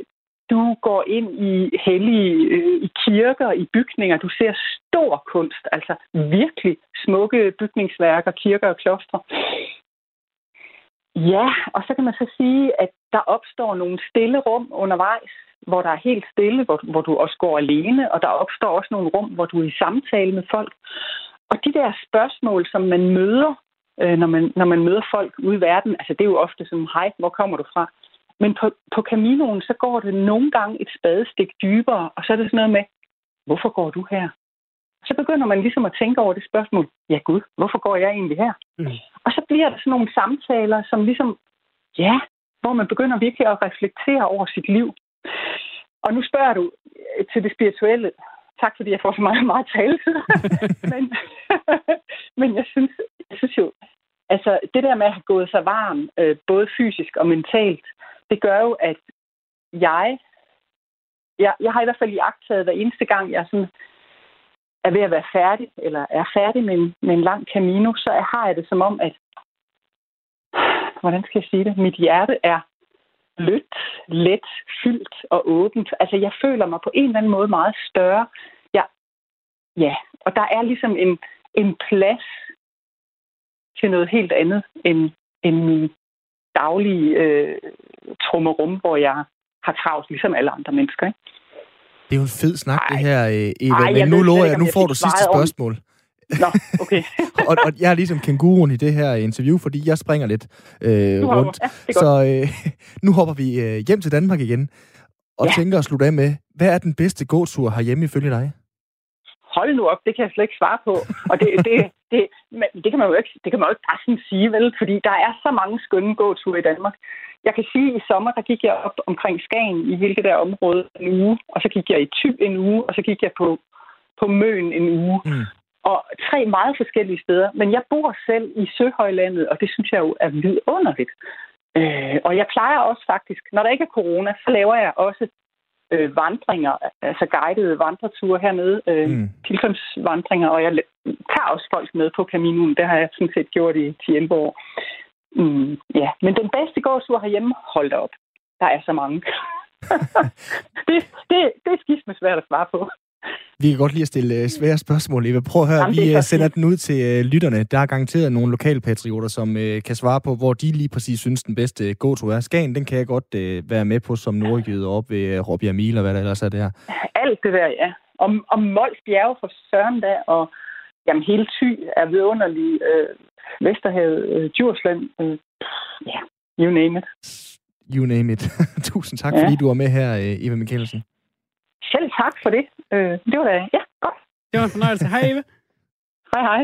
du går ind i hellige, øh, i kirker, i bygninger. Du ser stor kunst, altså virkelig smukke bygningsværker, kirker og klostre. Ja, og så kan man så sige, at der opstår nogle stille rum undervejs, hvor der er helt stille, hvor, hvor du også går alene, og der opstår også nogle rum, hvor du er i samtale med folk. Og de der spørgsmål, som man møder, øh, når, man, når man møder folk ude i verden, altså det er jo ofte sådan, hej, hvor kommer du fra? Men på, på Caminoen, så går det nogle gange et spadestik dybere, og så er det sådan noget med, hvorfor går du her? Så begynder man ligesom at tænke over det spørgsmål, ja gud, hvorfor går jeg egentlig her? Mm. Og så bliver der sådan nogle samtaler, som ligesom, ja, hvor man begynder virkelig at reflektere over sit liv. Og nu spørger du til det spirituelle. Tak fordi jeg får så meget, meget taletid. *laughs* men, *laughs* men jeg synes, jeg synes jo, altså det der med at have gået sig varm, øh, både fysisk og mentalt, det gør jo, at jeg, jeg, jeg har i hvert fald i hver eneste gang, jeg sådan er ved at være færdig, eller er færdig med en, med en lang camino, så har jeg det som om, at, hvordan skal jeg sige det, mit hjerte er blødt, let, fyldt og åbent. Altså, jeg føler mig på en eller anden måde meget større. Ja, ja. og der er ligesom en, en plads til noget helt andet end, end min daglige øh, trummerum, hvor jeg har travlt, ligesom alle andre mennesker. Ikke? Det er jo en fed snak, det Ej. her, øh, Eva. Ej, men jeg nu lover jeg, om nu jeg får du sidste svaret om- spørgsmål. Nå, okay. *laughs* og, og jeg er ligesom kænguruen i det her interview, fordi jeg springer lidt øh, Du rundt. Ja. Så øh, *laughs* nu hopper vi øh, hjem til Danmark igen, og Ja. tænker at slutte af med, hvad er den bedste gåtur herhjemme ifølge dig? hold nu op, det kan jeg slet ikke svare på. Og det, det, det, men det, kan man jo ikke, det kan man jo ikke bare sådan sige, vel? Fordi der er så mange skønne gåture i Danmark. Jeg kan sige, at i sommer, der gik jeg op omkring Skagen i det der område en uge, og så gik jeg i Thy en uge, og så gik jeg på, på Møn en uge. Mm. Og tre meget forskellige steder. Men jeg bor selv i Søhøjlandet, og det synes jeg jo er vidunderligt. Øh, og jeg plejer også faktisk, når der ikke er corona, så laver jeg også øh, vandringer, altså guidede vandreture hernede, øh, Mm. pilgrimsvandringer, og jeg tager også folk med på Caminoen. Det har jeg sådan set gjort i 10-11 år. Mm, ja, men den bedste gåtur herhjemme, hold da op. Der er så mange. *laughs* det, det, det er skidt med svært at svare på. Vi kan godt lide at stille øh, svære spørgsmål, Eva. Prøv at høre, Jamen, er vi øh, sender den ud til øh, lytterne. Der er garanteret nogle lokalpatrioter, som kan svare på, hvor de lige præcis synes, den bedste gåtur er. Skagen, den kan jeg godt være med på som nordjyde op ved Robbie Amil og hvad der ellers er der. Alt det der, ja. Og, og Mols Bjerge for Søren og jamen, hele Thy er vidunderlig. Øh, Vesterhavet, øh, Djursland, øh, ja, you name it. You name it. *laughs* Tusind tak, Ja. fordi du var med her, Eva Mikkelsen. Selv tak for det. Øh, det var da, ja, godt. Det var en fornøjelse. Hej, Eva. *laughs* Hej, hej.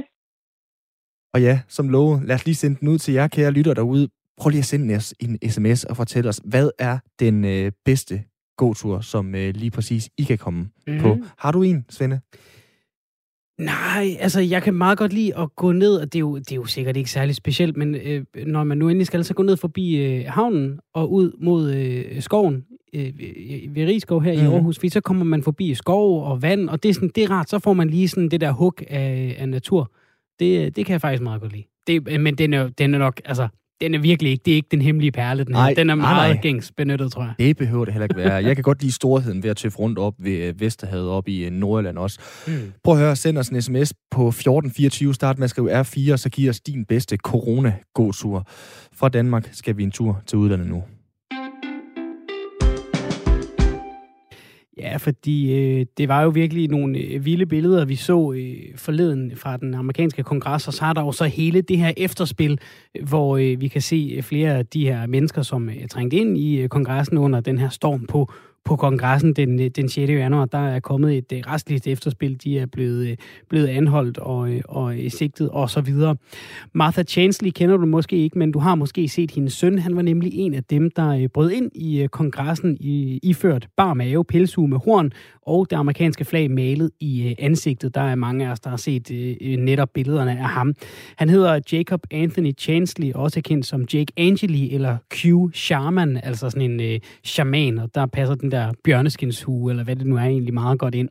Og ja, som lovet, lad os lige sende den ud til jer, kære lytter derude. Prøv lige at sende os en sms og fortæl os, hvad er den øh, bedste gåtur, som øh, lige præcis I kan komme mm. på. Mhm. Har du en, Svende? Nej, altså jeg kan meget godt lide at gå ned, og det er jo, det er jo sikkert ikke særlig specielt, men øh, når man nu endelig skal, så gå ned forbi øh, havnen og ud mod øh, skoven øh, ved- Rigskov her mm. i Mhm. Aarhus, fordi så kommer man forbi skov og vand, og det er, sådan, det er rart, så får man lige sådan det der hug af, af natur. Det, det kan jeg faktisk meget godt lide. Det, men den er, den er nok, altså, den er virkelig ikke, det er ikke den hemmelige perle, den her. Nej, Den er meget nej. gængs benyttet, tror jeg. Det behøver det heller ikke være. Jeg kan godt lide storheden ved at tøffe rundt op ved øh, Vesterhavet op i øh, Nordjylland også. Mm. Prøv at høre, send os en sms på 1424, start med at skrive R4, og så giv os din bedste corona-gåtur. Fra Danmark skal vi en tur til udlandet nu. Ja, fordi øh, det var jo virkelig nogle øh, vilde billeder, vi så øh, forleden fra den amerikanske kongres, og så er der jo så hele det her efterspil, øh, hvor øh, vi kan se øh, flere af de her mennesker, som øh, er trængt ind i øh, kongressen under den her storm på på kongressen den, øh, den 6. januar, der er kommet et øh, restligt efterspil. De er blevet, øh, blevet anholdt og, og sigtet og så videre. Martha Chansley kender du måske ikke, men du har måske set hendes søn. Han var nemlig en af dem, der brød ind i kongressen i, iført bar mave, pelshue med horn og det amerikanske flag malet i ansigtet. Der er mange af os, der har set netop billederne af ham. Han hedder Jacob Anthony Chansley, også kendt som Jake Angeli eller Q Shaman, altså sådan en øh, shaman, og der passer den der bjørneskinshue, eller hvad det nu er, egentlig meget godt ind.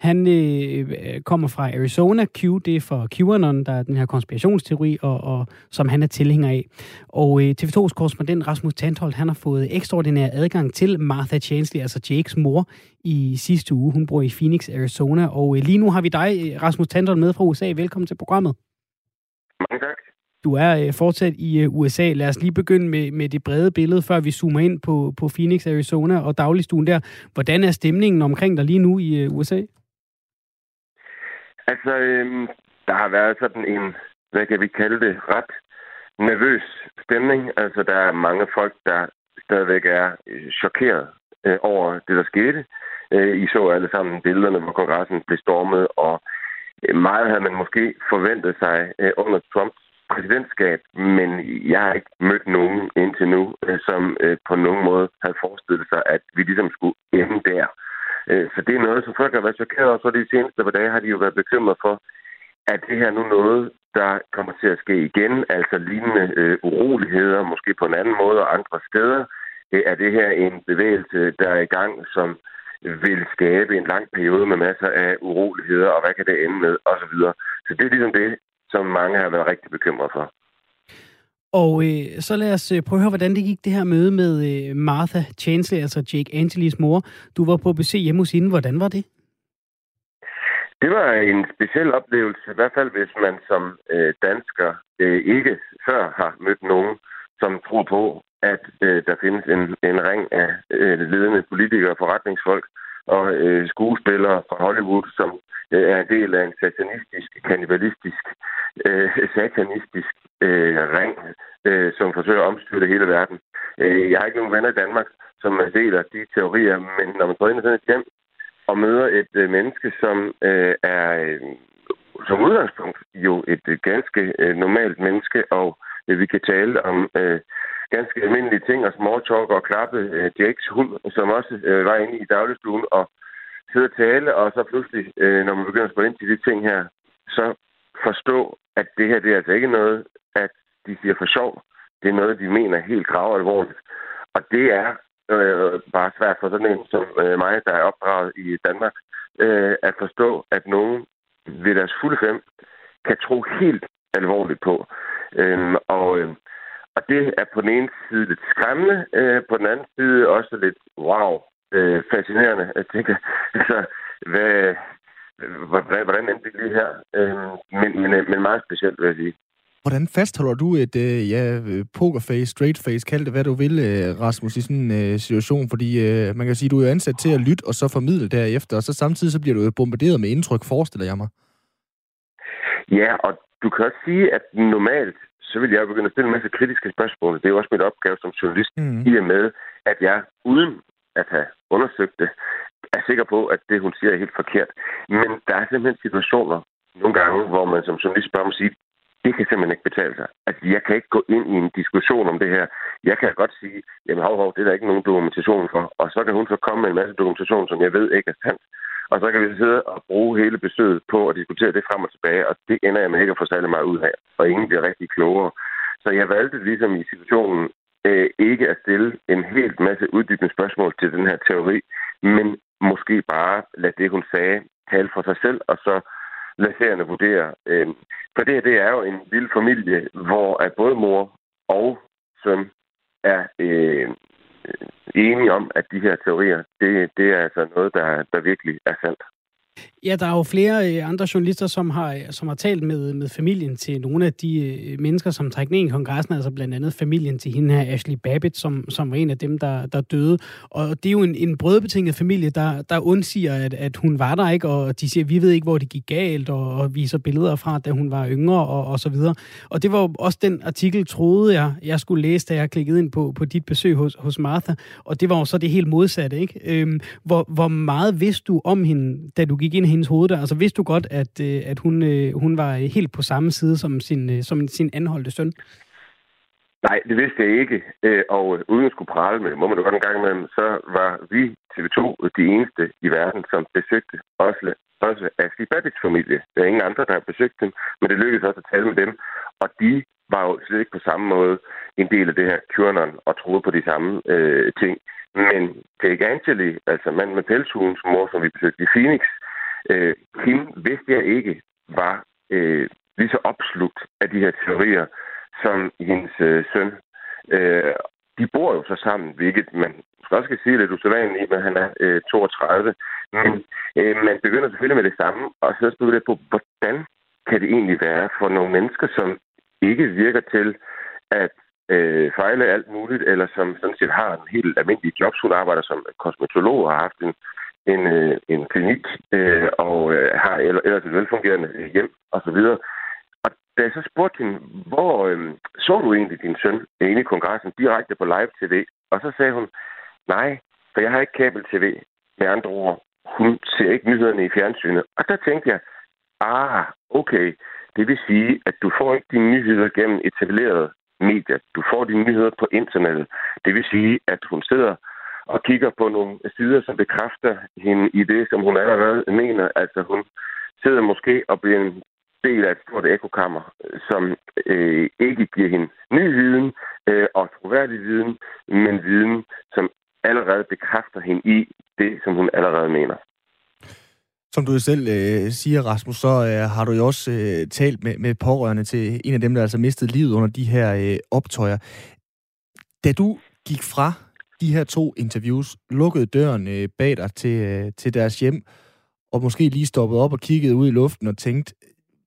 Han øh, kommer fra Arizona. Q, det er for QAnon, der er den her konspirationsteori, og, og som han er tilhænger af. Og øh, TV2's korrespondent Rasmus Tantholdt, han har fået ekstraordinær adgang til Martha Chansley, altså Jakes mor, i sidste uge. Hun bor i Phoenix, Arizona. Og øh, lige nu har vi dig, Rasmus Tantholdt, med fra USA. Velkommen til programmet. Mange tak. Du er øh, fortsat i øh, USA. Lad os lige begynde med, med det brede billede, før vi zoomer ind på, på Phoenix, Arizona og dagligstuen der. Hvordan er stemningen omkring dig lige nu i øh, USA? Altså, øh, der har været sådan en, hvad kan vi kalde det, ret nervøs stemning. Altså, der er mange folk, der stadigvæk er øh, chokeret øh, over det, der skete. Øh, I så alle sammen billederne, hvor kongressen blev stormet, og øh, meget havde man måske forventet sig øh, under Trumps præsidentskab, men jeg har ikke mødt nogen indtil nu, øh, som øh, på nogen måde havde forestillet sig, at vi ligesom skulle ende der. Øh, så det er noget, som folk har været chokeret over. Så de seneste par dage har de jo været bekymret for, at det her nu noget, der kommer til at ske igen, altså lignende øh, uroligheder, måske på en anden måde og andre steder. Øh, er det her en bevægelse, der er i gang, som vil skabe en lang periode med masser af uroligheder, og hvad kan det ende med, osv. Så det er ligesom det, som mange har været rigtig bekymret for. Og øh, så lad os øh, prøve at høre, hvordan det gik det her møde med øh, Martha Chansley, altså Jake Angelis mor. Du var på besøg hjemme hos hende. Hvordan var det? Det var en speciel oplevelse, i hvert fald hvis man som øh, dansker øh, ikke før har mødt nogen, som tror på, at øh, der findes en, en ring af øh, ledende politikere og forretningsfolk og øh, skuespillere fra Hollywood, som øh, er en del af en satanistisk, kannibalistisk, øh, satanistisk øh, ring, øh, som forsøger at omstyrte hele verden. Øh, jeg har ikke nogen venner i Danmark, som deler de teorier, men når man går ind i sådan et hjem og møder et øh, menneske, som øh, er øh, som udgangspunkt jo et øh, ganske øh, normalt menneske, og øh, vi kan tale om øh, ganske almindelige ting, og small talk og klappe øh, Jakes hund, som også øh, var inde i dagligstuen, og sidde og tale, og så pludselig, øh, når man begynder at spørge ind til de ting her, så forstå, at det her, det er altså ikke noget, at de siger for sjov. Det er noget, de mener helt grav alvorligt. Og det er øh, bare svært for sådan en som øh, mig, der er opdraget i Danmark, øh, at forstå, at nogen ved deres fulde fem kan tro helt alvorligt på. Øh, og, øh, og det er på den ene side lidt skræmmende, øh, på den anden side også lidt wow, øh, fascinerende. Jeg tænker, altså, hvad, hvordan, hvordan endte det lige her? Øh, men, men, men meget specielt, vil jeg sige. Hvordan fastholder du et øh, ja, pokerface, straight face, kald det hvad du vil, øh, Rasmus, i sådan en øh, situation? Fordi øh, man kan sige, du er ansat til at lytte og så formidle derefter, og så samtidig så bliver du bombarderet med indtryk, forestiller jeg mig. Ja, og du kan også sige, at normalt, så vil jeg begynde at stille en masse kritiske spørgsmål. Det er jo også mit opgave som journalist, mm. i og med, at jeg uden at have undersøgt det, er sikker på, at det, hun siger, er helt forkert. Men der er simpelthen situationer nogle gange, hvor man som journalist bør sige, det kan simpelthen ikke betale sig. Altså, jeg kan ikke gå ind i en diskussion om det her. Jeg kan godt sige, jamen hov, hov, det er der ikke nogen dokumentation for. Og så kan hun så komme med en masse dokumentation, som jeg ved ikke er sandt. Og så kan vi sidde og bruge hele besøget på at diskutere det frem og tilbage, og det ender jeg med ikke at få særlig meget ud af. Og ingen bliver rigtig klogere. Så jeg valgte ligesom i situationen øh, ikke at stille en helt masse uddybende spørgsmål til den her teori, men måske bare lade det, hun sagde, tale for sig selv, og så lade serierne vurdere. Øh, for det her, det er jo en lille familie, hvor at både mor og søn er øh, enige om, at de her teorier, det, det er altså noget, der, der virkelig er sandt. Ja, der er jo flere øh, andre journalister, som har, øh, som har talt med, med familien til nogle af de øh, mennesker, som trækker ned i kongressen, altså blandt andet familien til hende her, Ashley Babbitt, som, som var en af dem, der, der døde. Og det er jo en, en brødbetinget familie, der, der undsiger, at, at hun var der ikke, og de siger, vi ved ikke, hvor det gik galt, og, og viser billeder fra, da hun var yngre, og, og så videre. Og det var jo også den artikel, troede jeg, jeg skulle læse, da jeg klikkede ind på, på dit besøg hos, hos Martha, og det var jo så det helt modsatte, ikke? Øhm, hvor, hvor meget vidste du om hende, da du gik ind hendes hoved der? Altså vidste du godt, at, øh, at hun, øh, hun var øh, helt på samme side som sin, som sin anholdte søn? Nej, det vidste jeg ikke. Og uden at skulle prale med, må man jo godt en gang imellem, så var vi TV2 de eneste i verden, som besøgte også, også Ashley Babbitts familie. Der er ingen andre, der har besøgt dem, men det lykkedes også at tale med dem. Og de var jo slet ikke på samme måde en del af det her QAnon og troede på de samme øh, ting. Men Jake Angeli, altså mand med pelshulens mor, som vi besøgte i Phoenix, øh, Øh, hende vidste jeg ikke var øh, lige så opslugt af de her teorier, som hendes øh, søn. Øh, de bor jo så sammen, hvilket man skal sige lidt usædvanligt, men han er øh, 32. Men øh, man begynder selvfølgelig med det samme, og så spørger på, hvordan kan det egentlig være for nogle mennesker, som ikke virker til at øh, fejle alt muligt, eller som sådan set har en helt almindelig job. Hun arbejder som kosmetolog og har haft en en, øh, en klinik øh, og øh, har ellers et velfungerende øh, hjem osv. Og da jeg så spurgte hende, hvor øh, så du egentlig din søn inde i kongressen direkte på live-tv? Og så sagde hun, nej, for jeg har ikke kabel-tv. Med andre ord, hun ser ikke nyhederne i fjernsynet. Og der tænkte jeg, ah, okay, det vil sige, at du får ikke dine nyheder gennem etablerede medier. Du får dine nyheder på internettet. Det vil sige, at hun sidder og kigger på nogle sider, som bekræfter hende i det, som hun allerede mener. Altså hun sidder måske og bliver en del af et stort ekokammer, som øh, ikke giver hende ny viden øh, og troværdig viden, men viden, som allerede bekræfter hende i det, som hun allerede mener. Som du selv øh, siger, Rasmus, så øh, har du jo også øh, talt med, med pårørende til en af dem, der altså mistede livet under de her øh, optøjer. Da du gik fra de her to interviews, lukkede døren øh, bag dig til, øh, til deres hjem, og måske lige stoppede op og kiggede ud i luften og tænkte,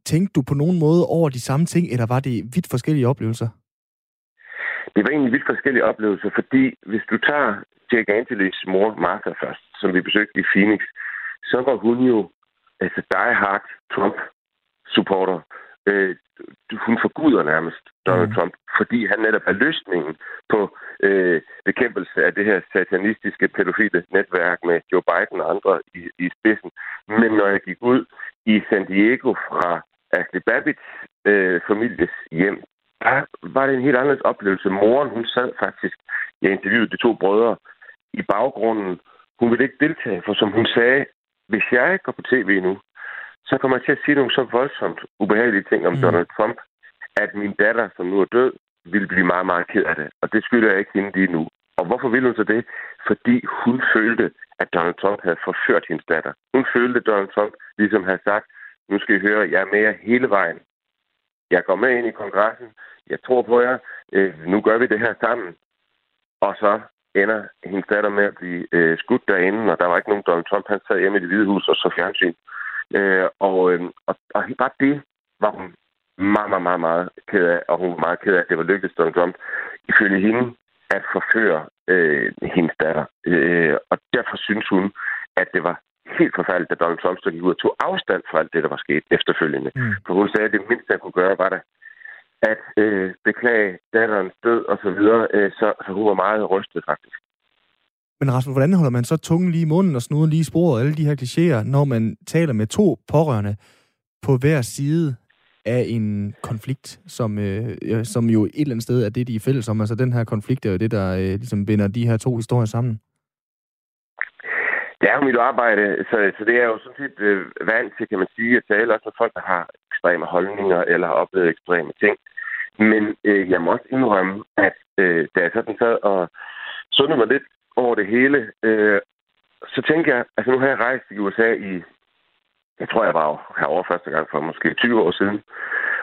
tænkte du på nogen måde over de samme ting, eller var det vidt forskellige oplevelser? Det var egentlig vidt forskellige oplevelser, fordi hvis du tager Jack Angelis mor, Martha først, som vi besøgte i Phoenix, så var hun jo altså die hard Trump-supporter. Øh, hun forguder nærmest Donald mm. Trump, fordi han netop er løsningen på øh, bekæmpelse af det her satanistiske pædofile netværk med Joe Biden og andre i, i spidsen. Men når jeg gik ud i San Diego fra Ashley Babbitts øh, families hjem, der var det en helt anden oplevelse. Moren, hun sad faktisk, jeg interviewede de to brødre, i baggrunden. Hun ville ikke deltage, for som hun sagde, hvis jeg går på tv nu, så kommer jeg til at sige nogle så voldsomt ubehagelige ting om mm. Donald Trump, at min datter, som nu er død, ville blive meget, meget ked af det. Og det skylder jeg ikke hende lige nu. Og hvorfor ville hun så det? Fordi hun følte, at Donald Trump havde forført hendes datter. Hun følte, at Donald Trump ligesom havde sagt, nu skal I høre, jeg er med jer hele vejen. Jeg går med ind i kongressen. Jeg tror på jer. Øh, nu gør vi det her sammen. Og så ender hendes datter med at blive øh, skudt derinde, og der var ikke nogen Donald Trump. Han sad hjemme i det hvide hus og så fjernsyn. Øh, og, øh, og, og bare det var hun meget, meget, meget, meget ked af, og hun var meget ked af, at det var lykkedes Donald Trump, ifølge hende, at forføre øh, hendes datter. Øh, og derfor synes hun, at det var helt forfærdeligt, at Donald Trump stod ud og tog afstand fra alt det, der var sket efterfølgende. Mm. For hun sagde, at det mindste, han kunne gøre, var det at øh, beklage datterens død og så videre, øh, så, så hun var meget rystet faktisk. Men Rasmus, hvordan holder man så tungen lige i munden og snuden lige i sporet alle de her klichéer, når man taler med to pårørende på hver side af en konflikt, som, øh, som jo et eller andet sted er det, de er fælles om. Altså den her konflikt er jo det, der øh, ligesom binder de her to historier sammen. Det er jo mit arbejde, så, så det er jo sådan set øh, vant til, kan man sige, at tale også med folk, der har ekstreme holdninger eller har oplevet ekstreme ting. Men øh, jeg må også indrømme, at øh, da jeg sådan sad og sundede mig lidt over det hele, øh, så tænker jeg, altså nu har jeg rejst i USA i jeg tror, jeg var herovre første gang for måske 20 år siden.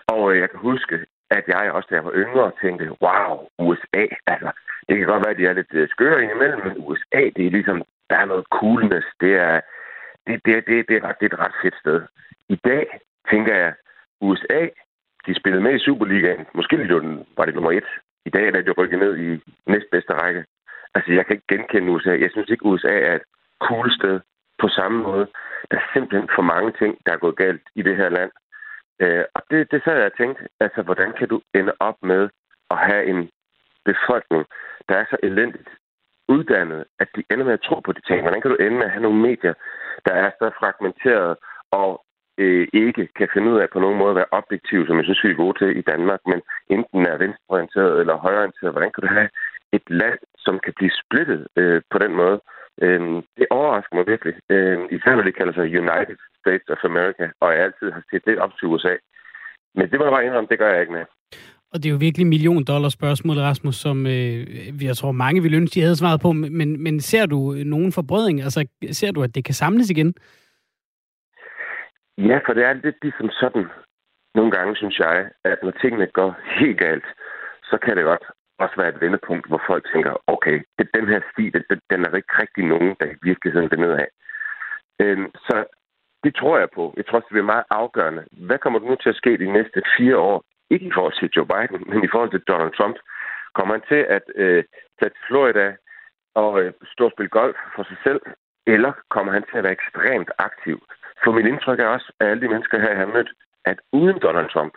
Og øh, jeg kan huske, at jeg også, da jeg var yngre, tænkte, wow, USA, altså, det kan godt være, at de er lidt øh, skøre indimellem, men USA, det er ligesom, der er noget coolness, det er, det, det, det, det, er ret, det er et ret fedt sted. I dag tænker jeg, USA, de spillede med i Superligaen. Måske var det nummer et. I dag er de rykket ned i næstbedste række. Altså, jeg kan ikke genkende USA. Jeg synes ikke, USA er et cool sted på samme måde. Der er simpelthen for mange ting, der er gået galt i det her land. Øh, og det, det sad jeg og tænkte, altså, hvordan kan du ende op med at have en befolkning, der er så elendigt uddannet, at de ender med at tro på de ting? Hvordan kan du ende med at have nogle medier, der er så fragmenteret og øh, ikke kan finde ud af på nogen måde at være objektiv, som jeg synes, vi er gode til i Danmark, men enten er venstreorienteret eller højreorienteret. Hvordan kan du have et land, som kan blive splittet øh, på den måde? Øh, det overrasker mig virkelig. Øh, især når det kalder sig United States of America, og jeg altid har set det op til USA. Men det må jeg bare indrømme, det gør jeg ikke med. Og det er jo virkelig million dollar spørgsmål, Rasmus, som øh, jeg tror mange ville ønske, de havde svaret på. Men, men ser du nogen forbrødring? Altså, ser du, at det kan samles igen? Ja, for det er lidt ligesom sådan. Nogle gange synes jeg, at når tingene går helt galt, så kan det godt også være et vendepunkt, hvor folk tænker, okay, det, den her sti, den, den er ikke rigtig nogen, der i virkeligheden vil nedad. Øhm, så det tror jeg på. Jeg tror også, det bliver meget afgørende. Hvad kommer der nu til at ske de næste fire år? Ikke i forhold til Joe Biden, men i forhold til Donald Trump. Kommer han til at øh, tage til Florida og øh, stå og spille golf for sig selv? Eller kommer han til at være ekstremt aktiv? For mit indtryk er også, at alle de mennesker her, jeg har mødt, at uden Donald Trump,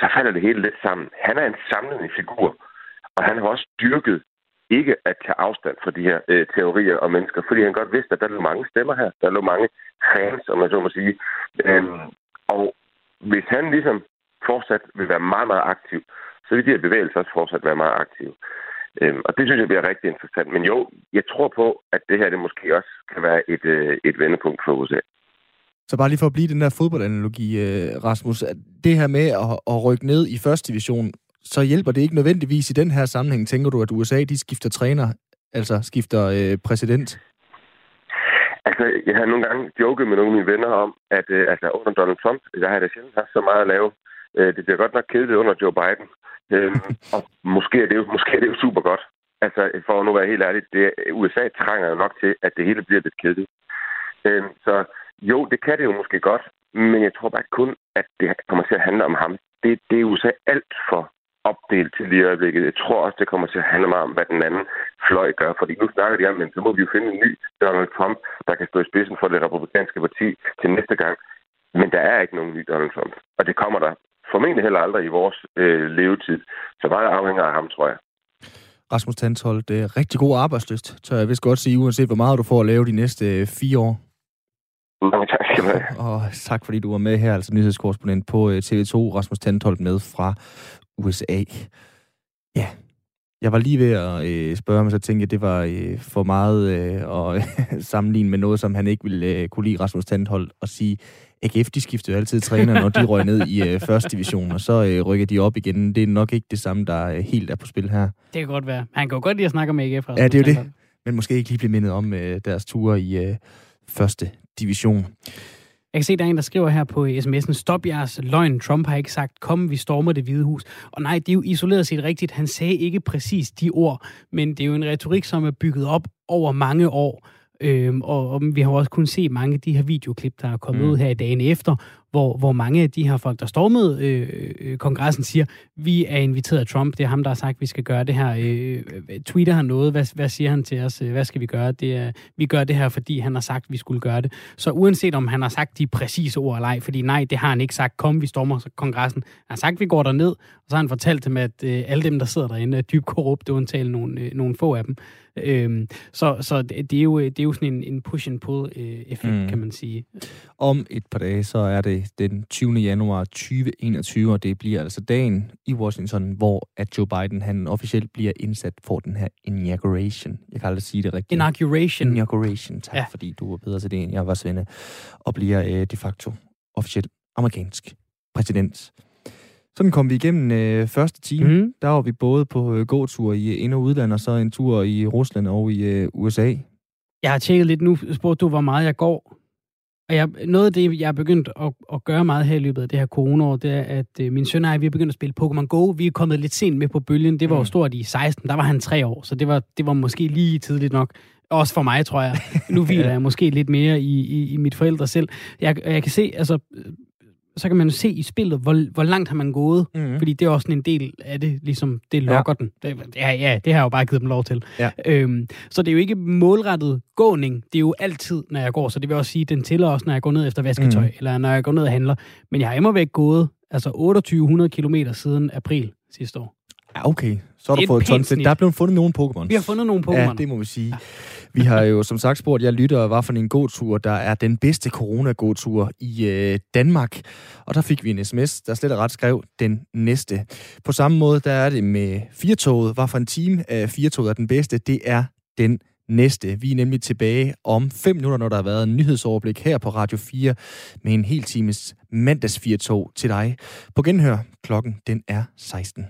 så falder det hele lidt sammen. Han er en samlende figur, og han har også dyrket ikke at tage afstand fra de her øh, teorier og mennesker, fordi han godt vidste, at der lå mange stemmer her. Der lå mange fans, om man så må sige. Øhm, og hvis han ligesom fortsat vil være meget, meget aktiv, så vil de her bevægelser også fortsat være meget aktive. Øhm, og det synes jeg bliver rigtig interessant. Men jo, jeg tror på, at det her det måske også kan være et, øh, et vendepunkt for USA. Så bare lige for at blive den der fodboldanalogi, øh, Rasmus. Rasmus. Det her med at, at rykke ned i første division, så hjælper det ikke nødvendigvis i den her sammenhæng. Tænker du, at USA de skifter træner, altså skifter øh, præsident? Altså, jeg har nogle gange joket med nogle af mine venner om, at øh, altså, under Donald Trump, der har jeg da sjældent haft så meget at lave. Øh, det bliver godt nok kedeligt under Joe Biden. Øh, og måske er, det jo, måske er det jo super godt. Altså, for at nu være helt ærlig, det, USA trænger jo nok til, at det hele bliver lidt kedeligt. Øh, så jo, det kan det jo måske godt, men jeg tror bare kun, at det kommer til at handle om ham. Det, det er USA alt for opdelt til lige øjeblikket. Jeg tror også, det kommer til at handle meget om, hvad den anden fløj gør. Fordi nu snakker de om, men så må vi jo finde en ny Donald Trump, der kan stå i spidsen for det republikanske parti til næste gang. Men der er ikke nogen ny Donald Trump. Og det kommer der formentlig heller aldrig i vores øh, levetid. Så meget afhænger af ham, tror jeg. Rasmus Tanthold, det er rigtig god arbejdsløst, tør jeg vist godt sige, uanset hvor meget du får at lave de næste øh, fire år. Mange tak skal du have. *laughs* Og tak fordi du var med her, altså nyhedskorrespondent på øh, TV2, Rasmus Tantholdt med fra USA. Ja, jeg var lige ved at øh, spørge mig, så tænkte jeg, det var øh, for meget øh, at *laughs* sammenligne med noget, som han ikke ville øh, kunne lide, Rasmus Tandholt, og sige, AGF, de skifter jo altid træner, når de røg ned i øh, første division, og så øh, rykker de op igen. Det er nok ikke det samme, der øh, helt er på spil her. Det kan godt være. Han kan jo godt lide at snakke om AGF. Rasmus ja, det er jo det. Men måske ikke lige blive mindet om øh, deres ture i øh, første division. Jeg kan se, der er en, der skriver her på sms'en, stop jeres løgn. Trump har ikke sagt, kom, vi stormer det hvide hus. Og nej, det er jo isoleret set rigtigt. Han sagde ikke præcis de ord, men det er jo en retorik, som er bygget op over mange år. Øhm, og, og vi har også kun set mange af de her videoklip, der er kommet mm. ud her i dagen efter, hvor, hvor mange af de her folk, der stormede øh, øh, kongressen, siger, vi er inviteret af Trump, det er ham, der har sagt, vi skal gøre det her. Øh, tweeter han noget? Hvad, hvad siger han til os? Hvad skal vi gøre? Det er, vi gør det her, fordi han har sagt, vi skulle gøre det. Så uanset om han har sagt de præcise ord eller ej, fordi nej, det har han ikke sagt, kom, vi stormer kongressen. Han har sagt, vi går derned, og så har han fortalt dem, at øh, alle dem, der sidder derinde, er dybt korrupte, undtagen nogle, øh, nogle få af dem. Øhm, så så det, er jo, det er jo sådan en, en push-and-pull-effekt, øh, mm. kan man sige. Om et par dage, så er det den 20. januar 2021, og det bliver altså dagen i Washington, hvor at Joe Biden han officielt bliver indsat for den her inauguration. Jeg kan aldrig sige det rigtigt. Inauguration. Inauguration, tak, ja. fordi du er bedre til det, end jeg var, Svende. Og bliver øh, de facto officielt amerikansk præsident. Sådan kom vi igennem øh, første time. Mm. Der var vi både på øh, gåtur i ind- og udland, og så en tur i Rusland og i øh, USA. Jeg har tjekket lidt nu, spurgte du, hvor meget jeg går. Og jeg, noget af det, jeg er begyndt at, at gøre meget her i løbet af det her coronaår, det er, at øh, min søn og jeg, vi er begyndt at spille Pokémon Go. Vi er kommet lidt sent med på bølgen. Det var mm. jo stort i 16, der var han tre år, så det var, det var måske lige tidligt nok. Også for mig, tror jeg. Nu hviler *laughs* jeg måske lidt mere i, i, i mit forældre selv. Jeg, jeg kan se, altså, så kan man se i spillet, hvor, hvor langt har man gået. Mm. Fordi det er også en del af det, ligesom det lokker ja. den. Det, ja, ja, det har jeg jo bare givet dem lov til. Ja. Øhm, så det er jo ikke målrettet gåning. Det er jo altid, når jeg går. Så det vil også sige, at den tæller også, når jeg går ned efter vasketøj, mm. eller når jeg går ned og handler. Men jeg har væk gået altså 2800 km siden april sidste år. Ja, okay. Så har du fået tons. Der er blevet fundet nogle Pokémon. Vi har fundet nogle Pokémon. Ja, det må vi sige. Ja. Vi har jo som sagt spurgt jer lytter, hvad for en gåtur, der er den bedste corona-gåtur i øh, Danmark. Og der fik vi en sms, der slet og ret skrev den næste. På samme måde, der er det med firtoget. Hvad for en time af firtoget er den bedste? Det er den næste. Vi er nemlig tilbage om 5 minutter, når der har været en nyhedsoverblik her på Radio 4 med en hel times mandags 4 til dig. På genhør, klokken den er 16.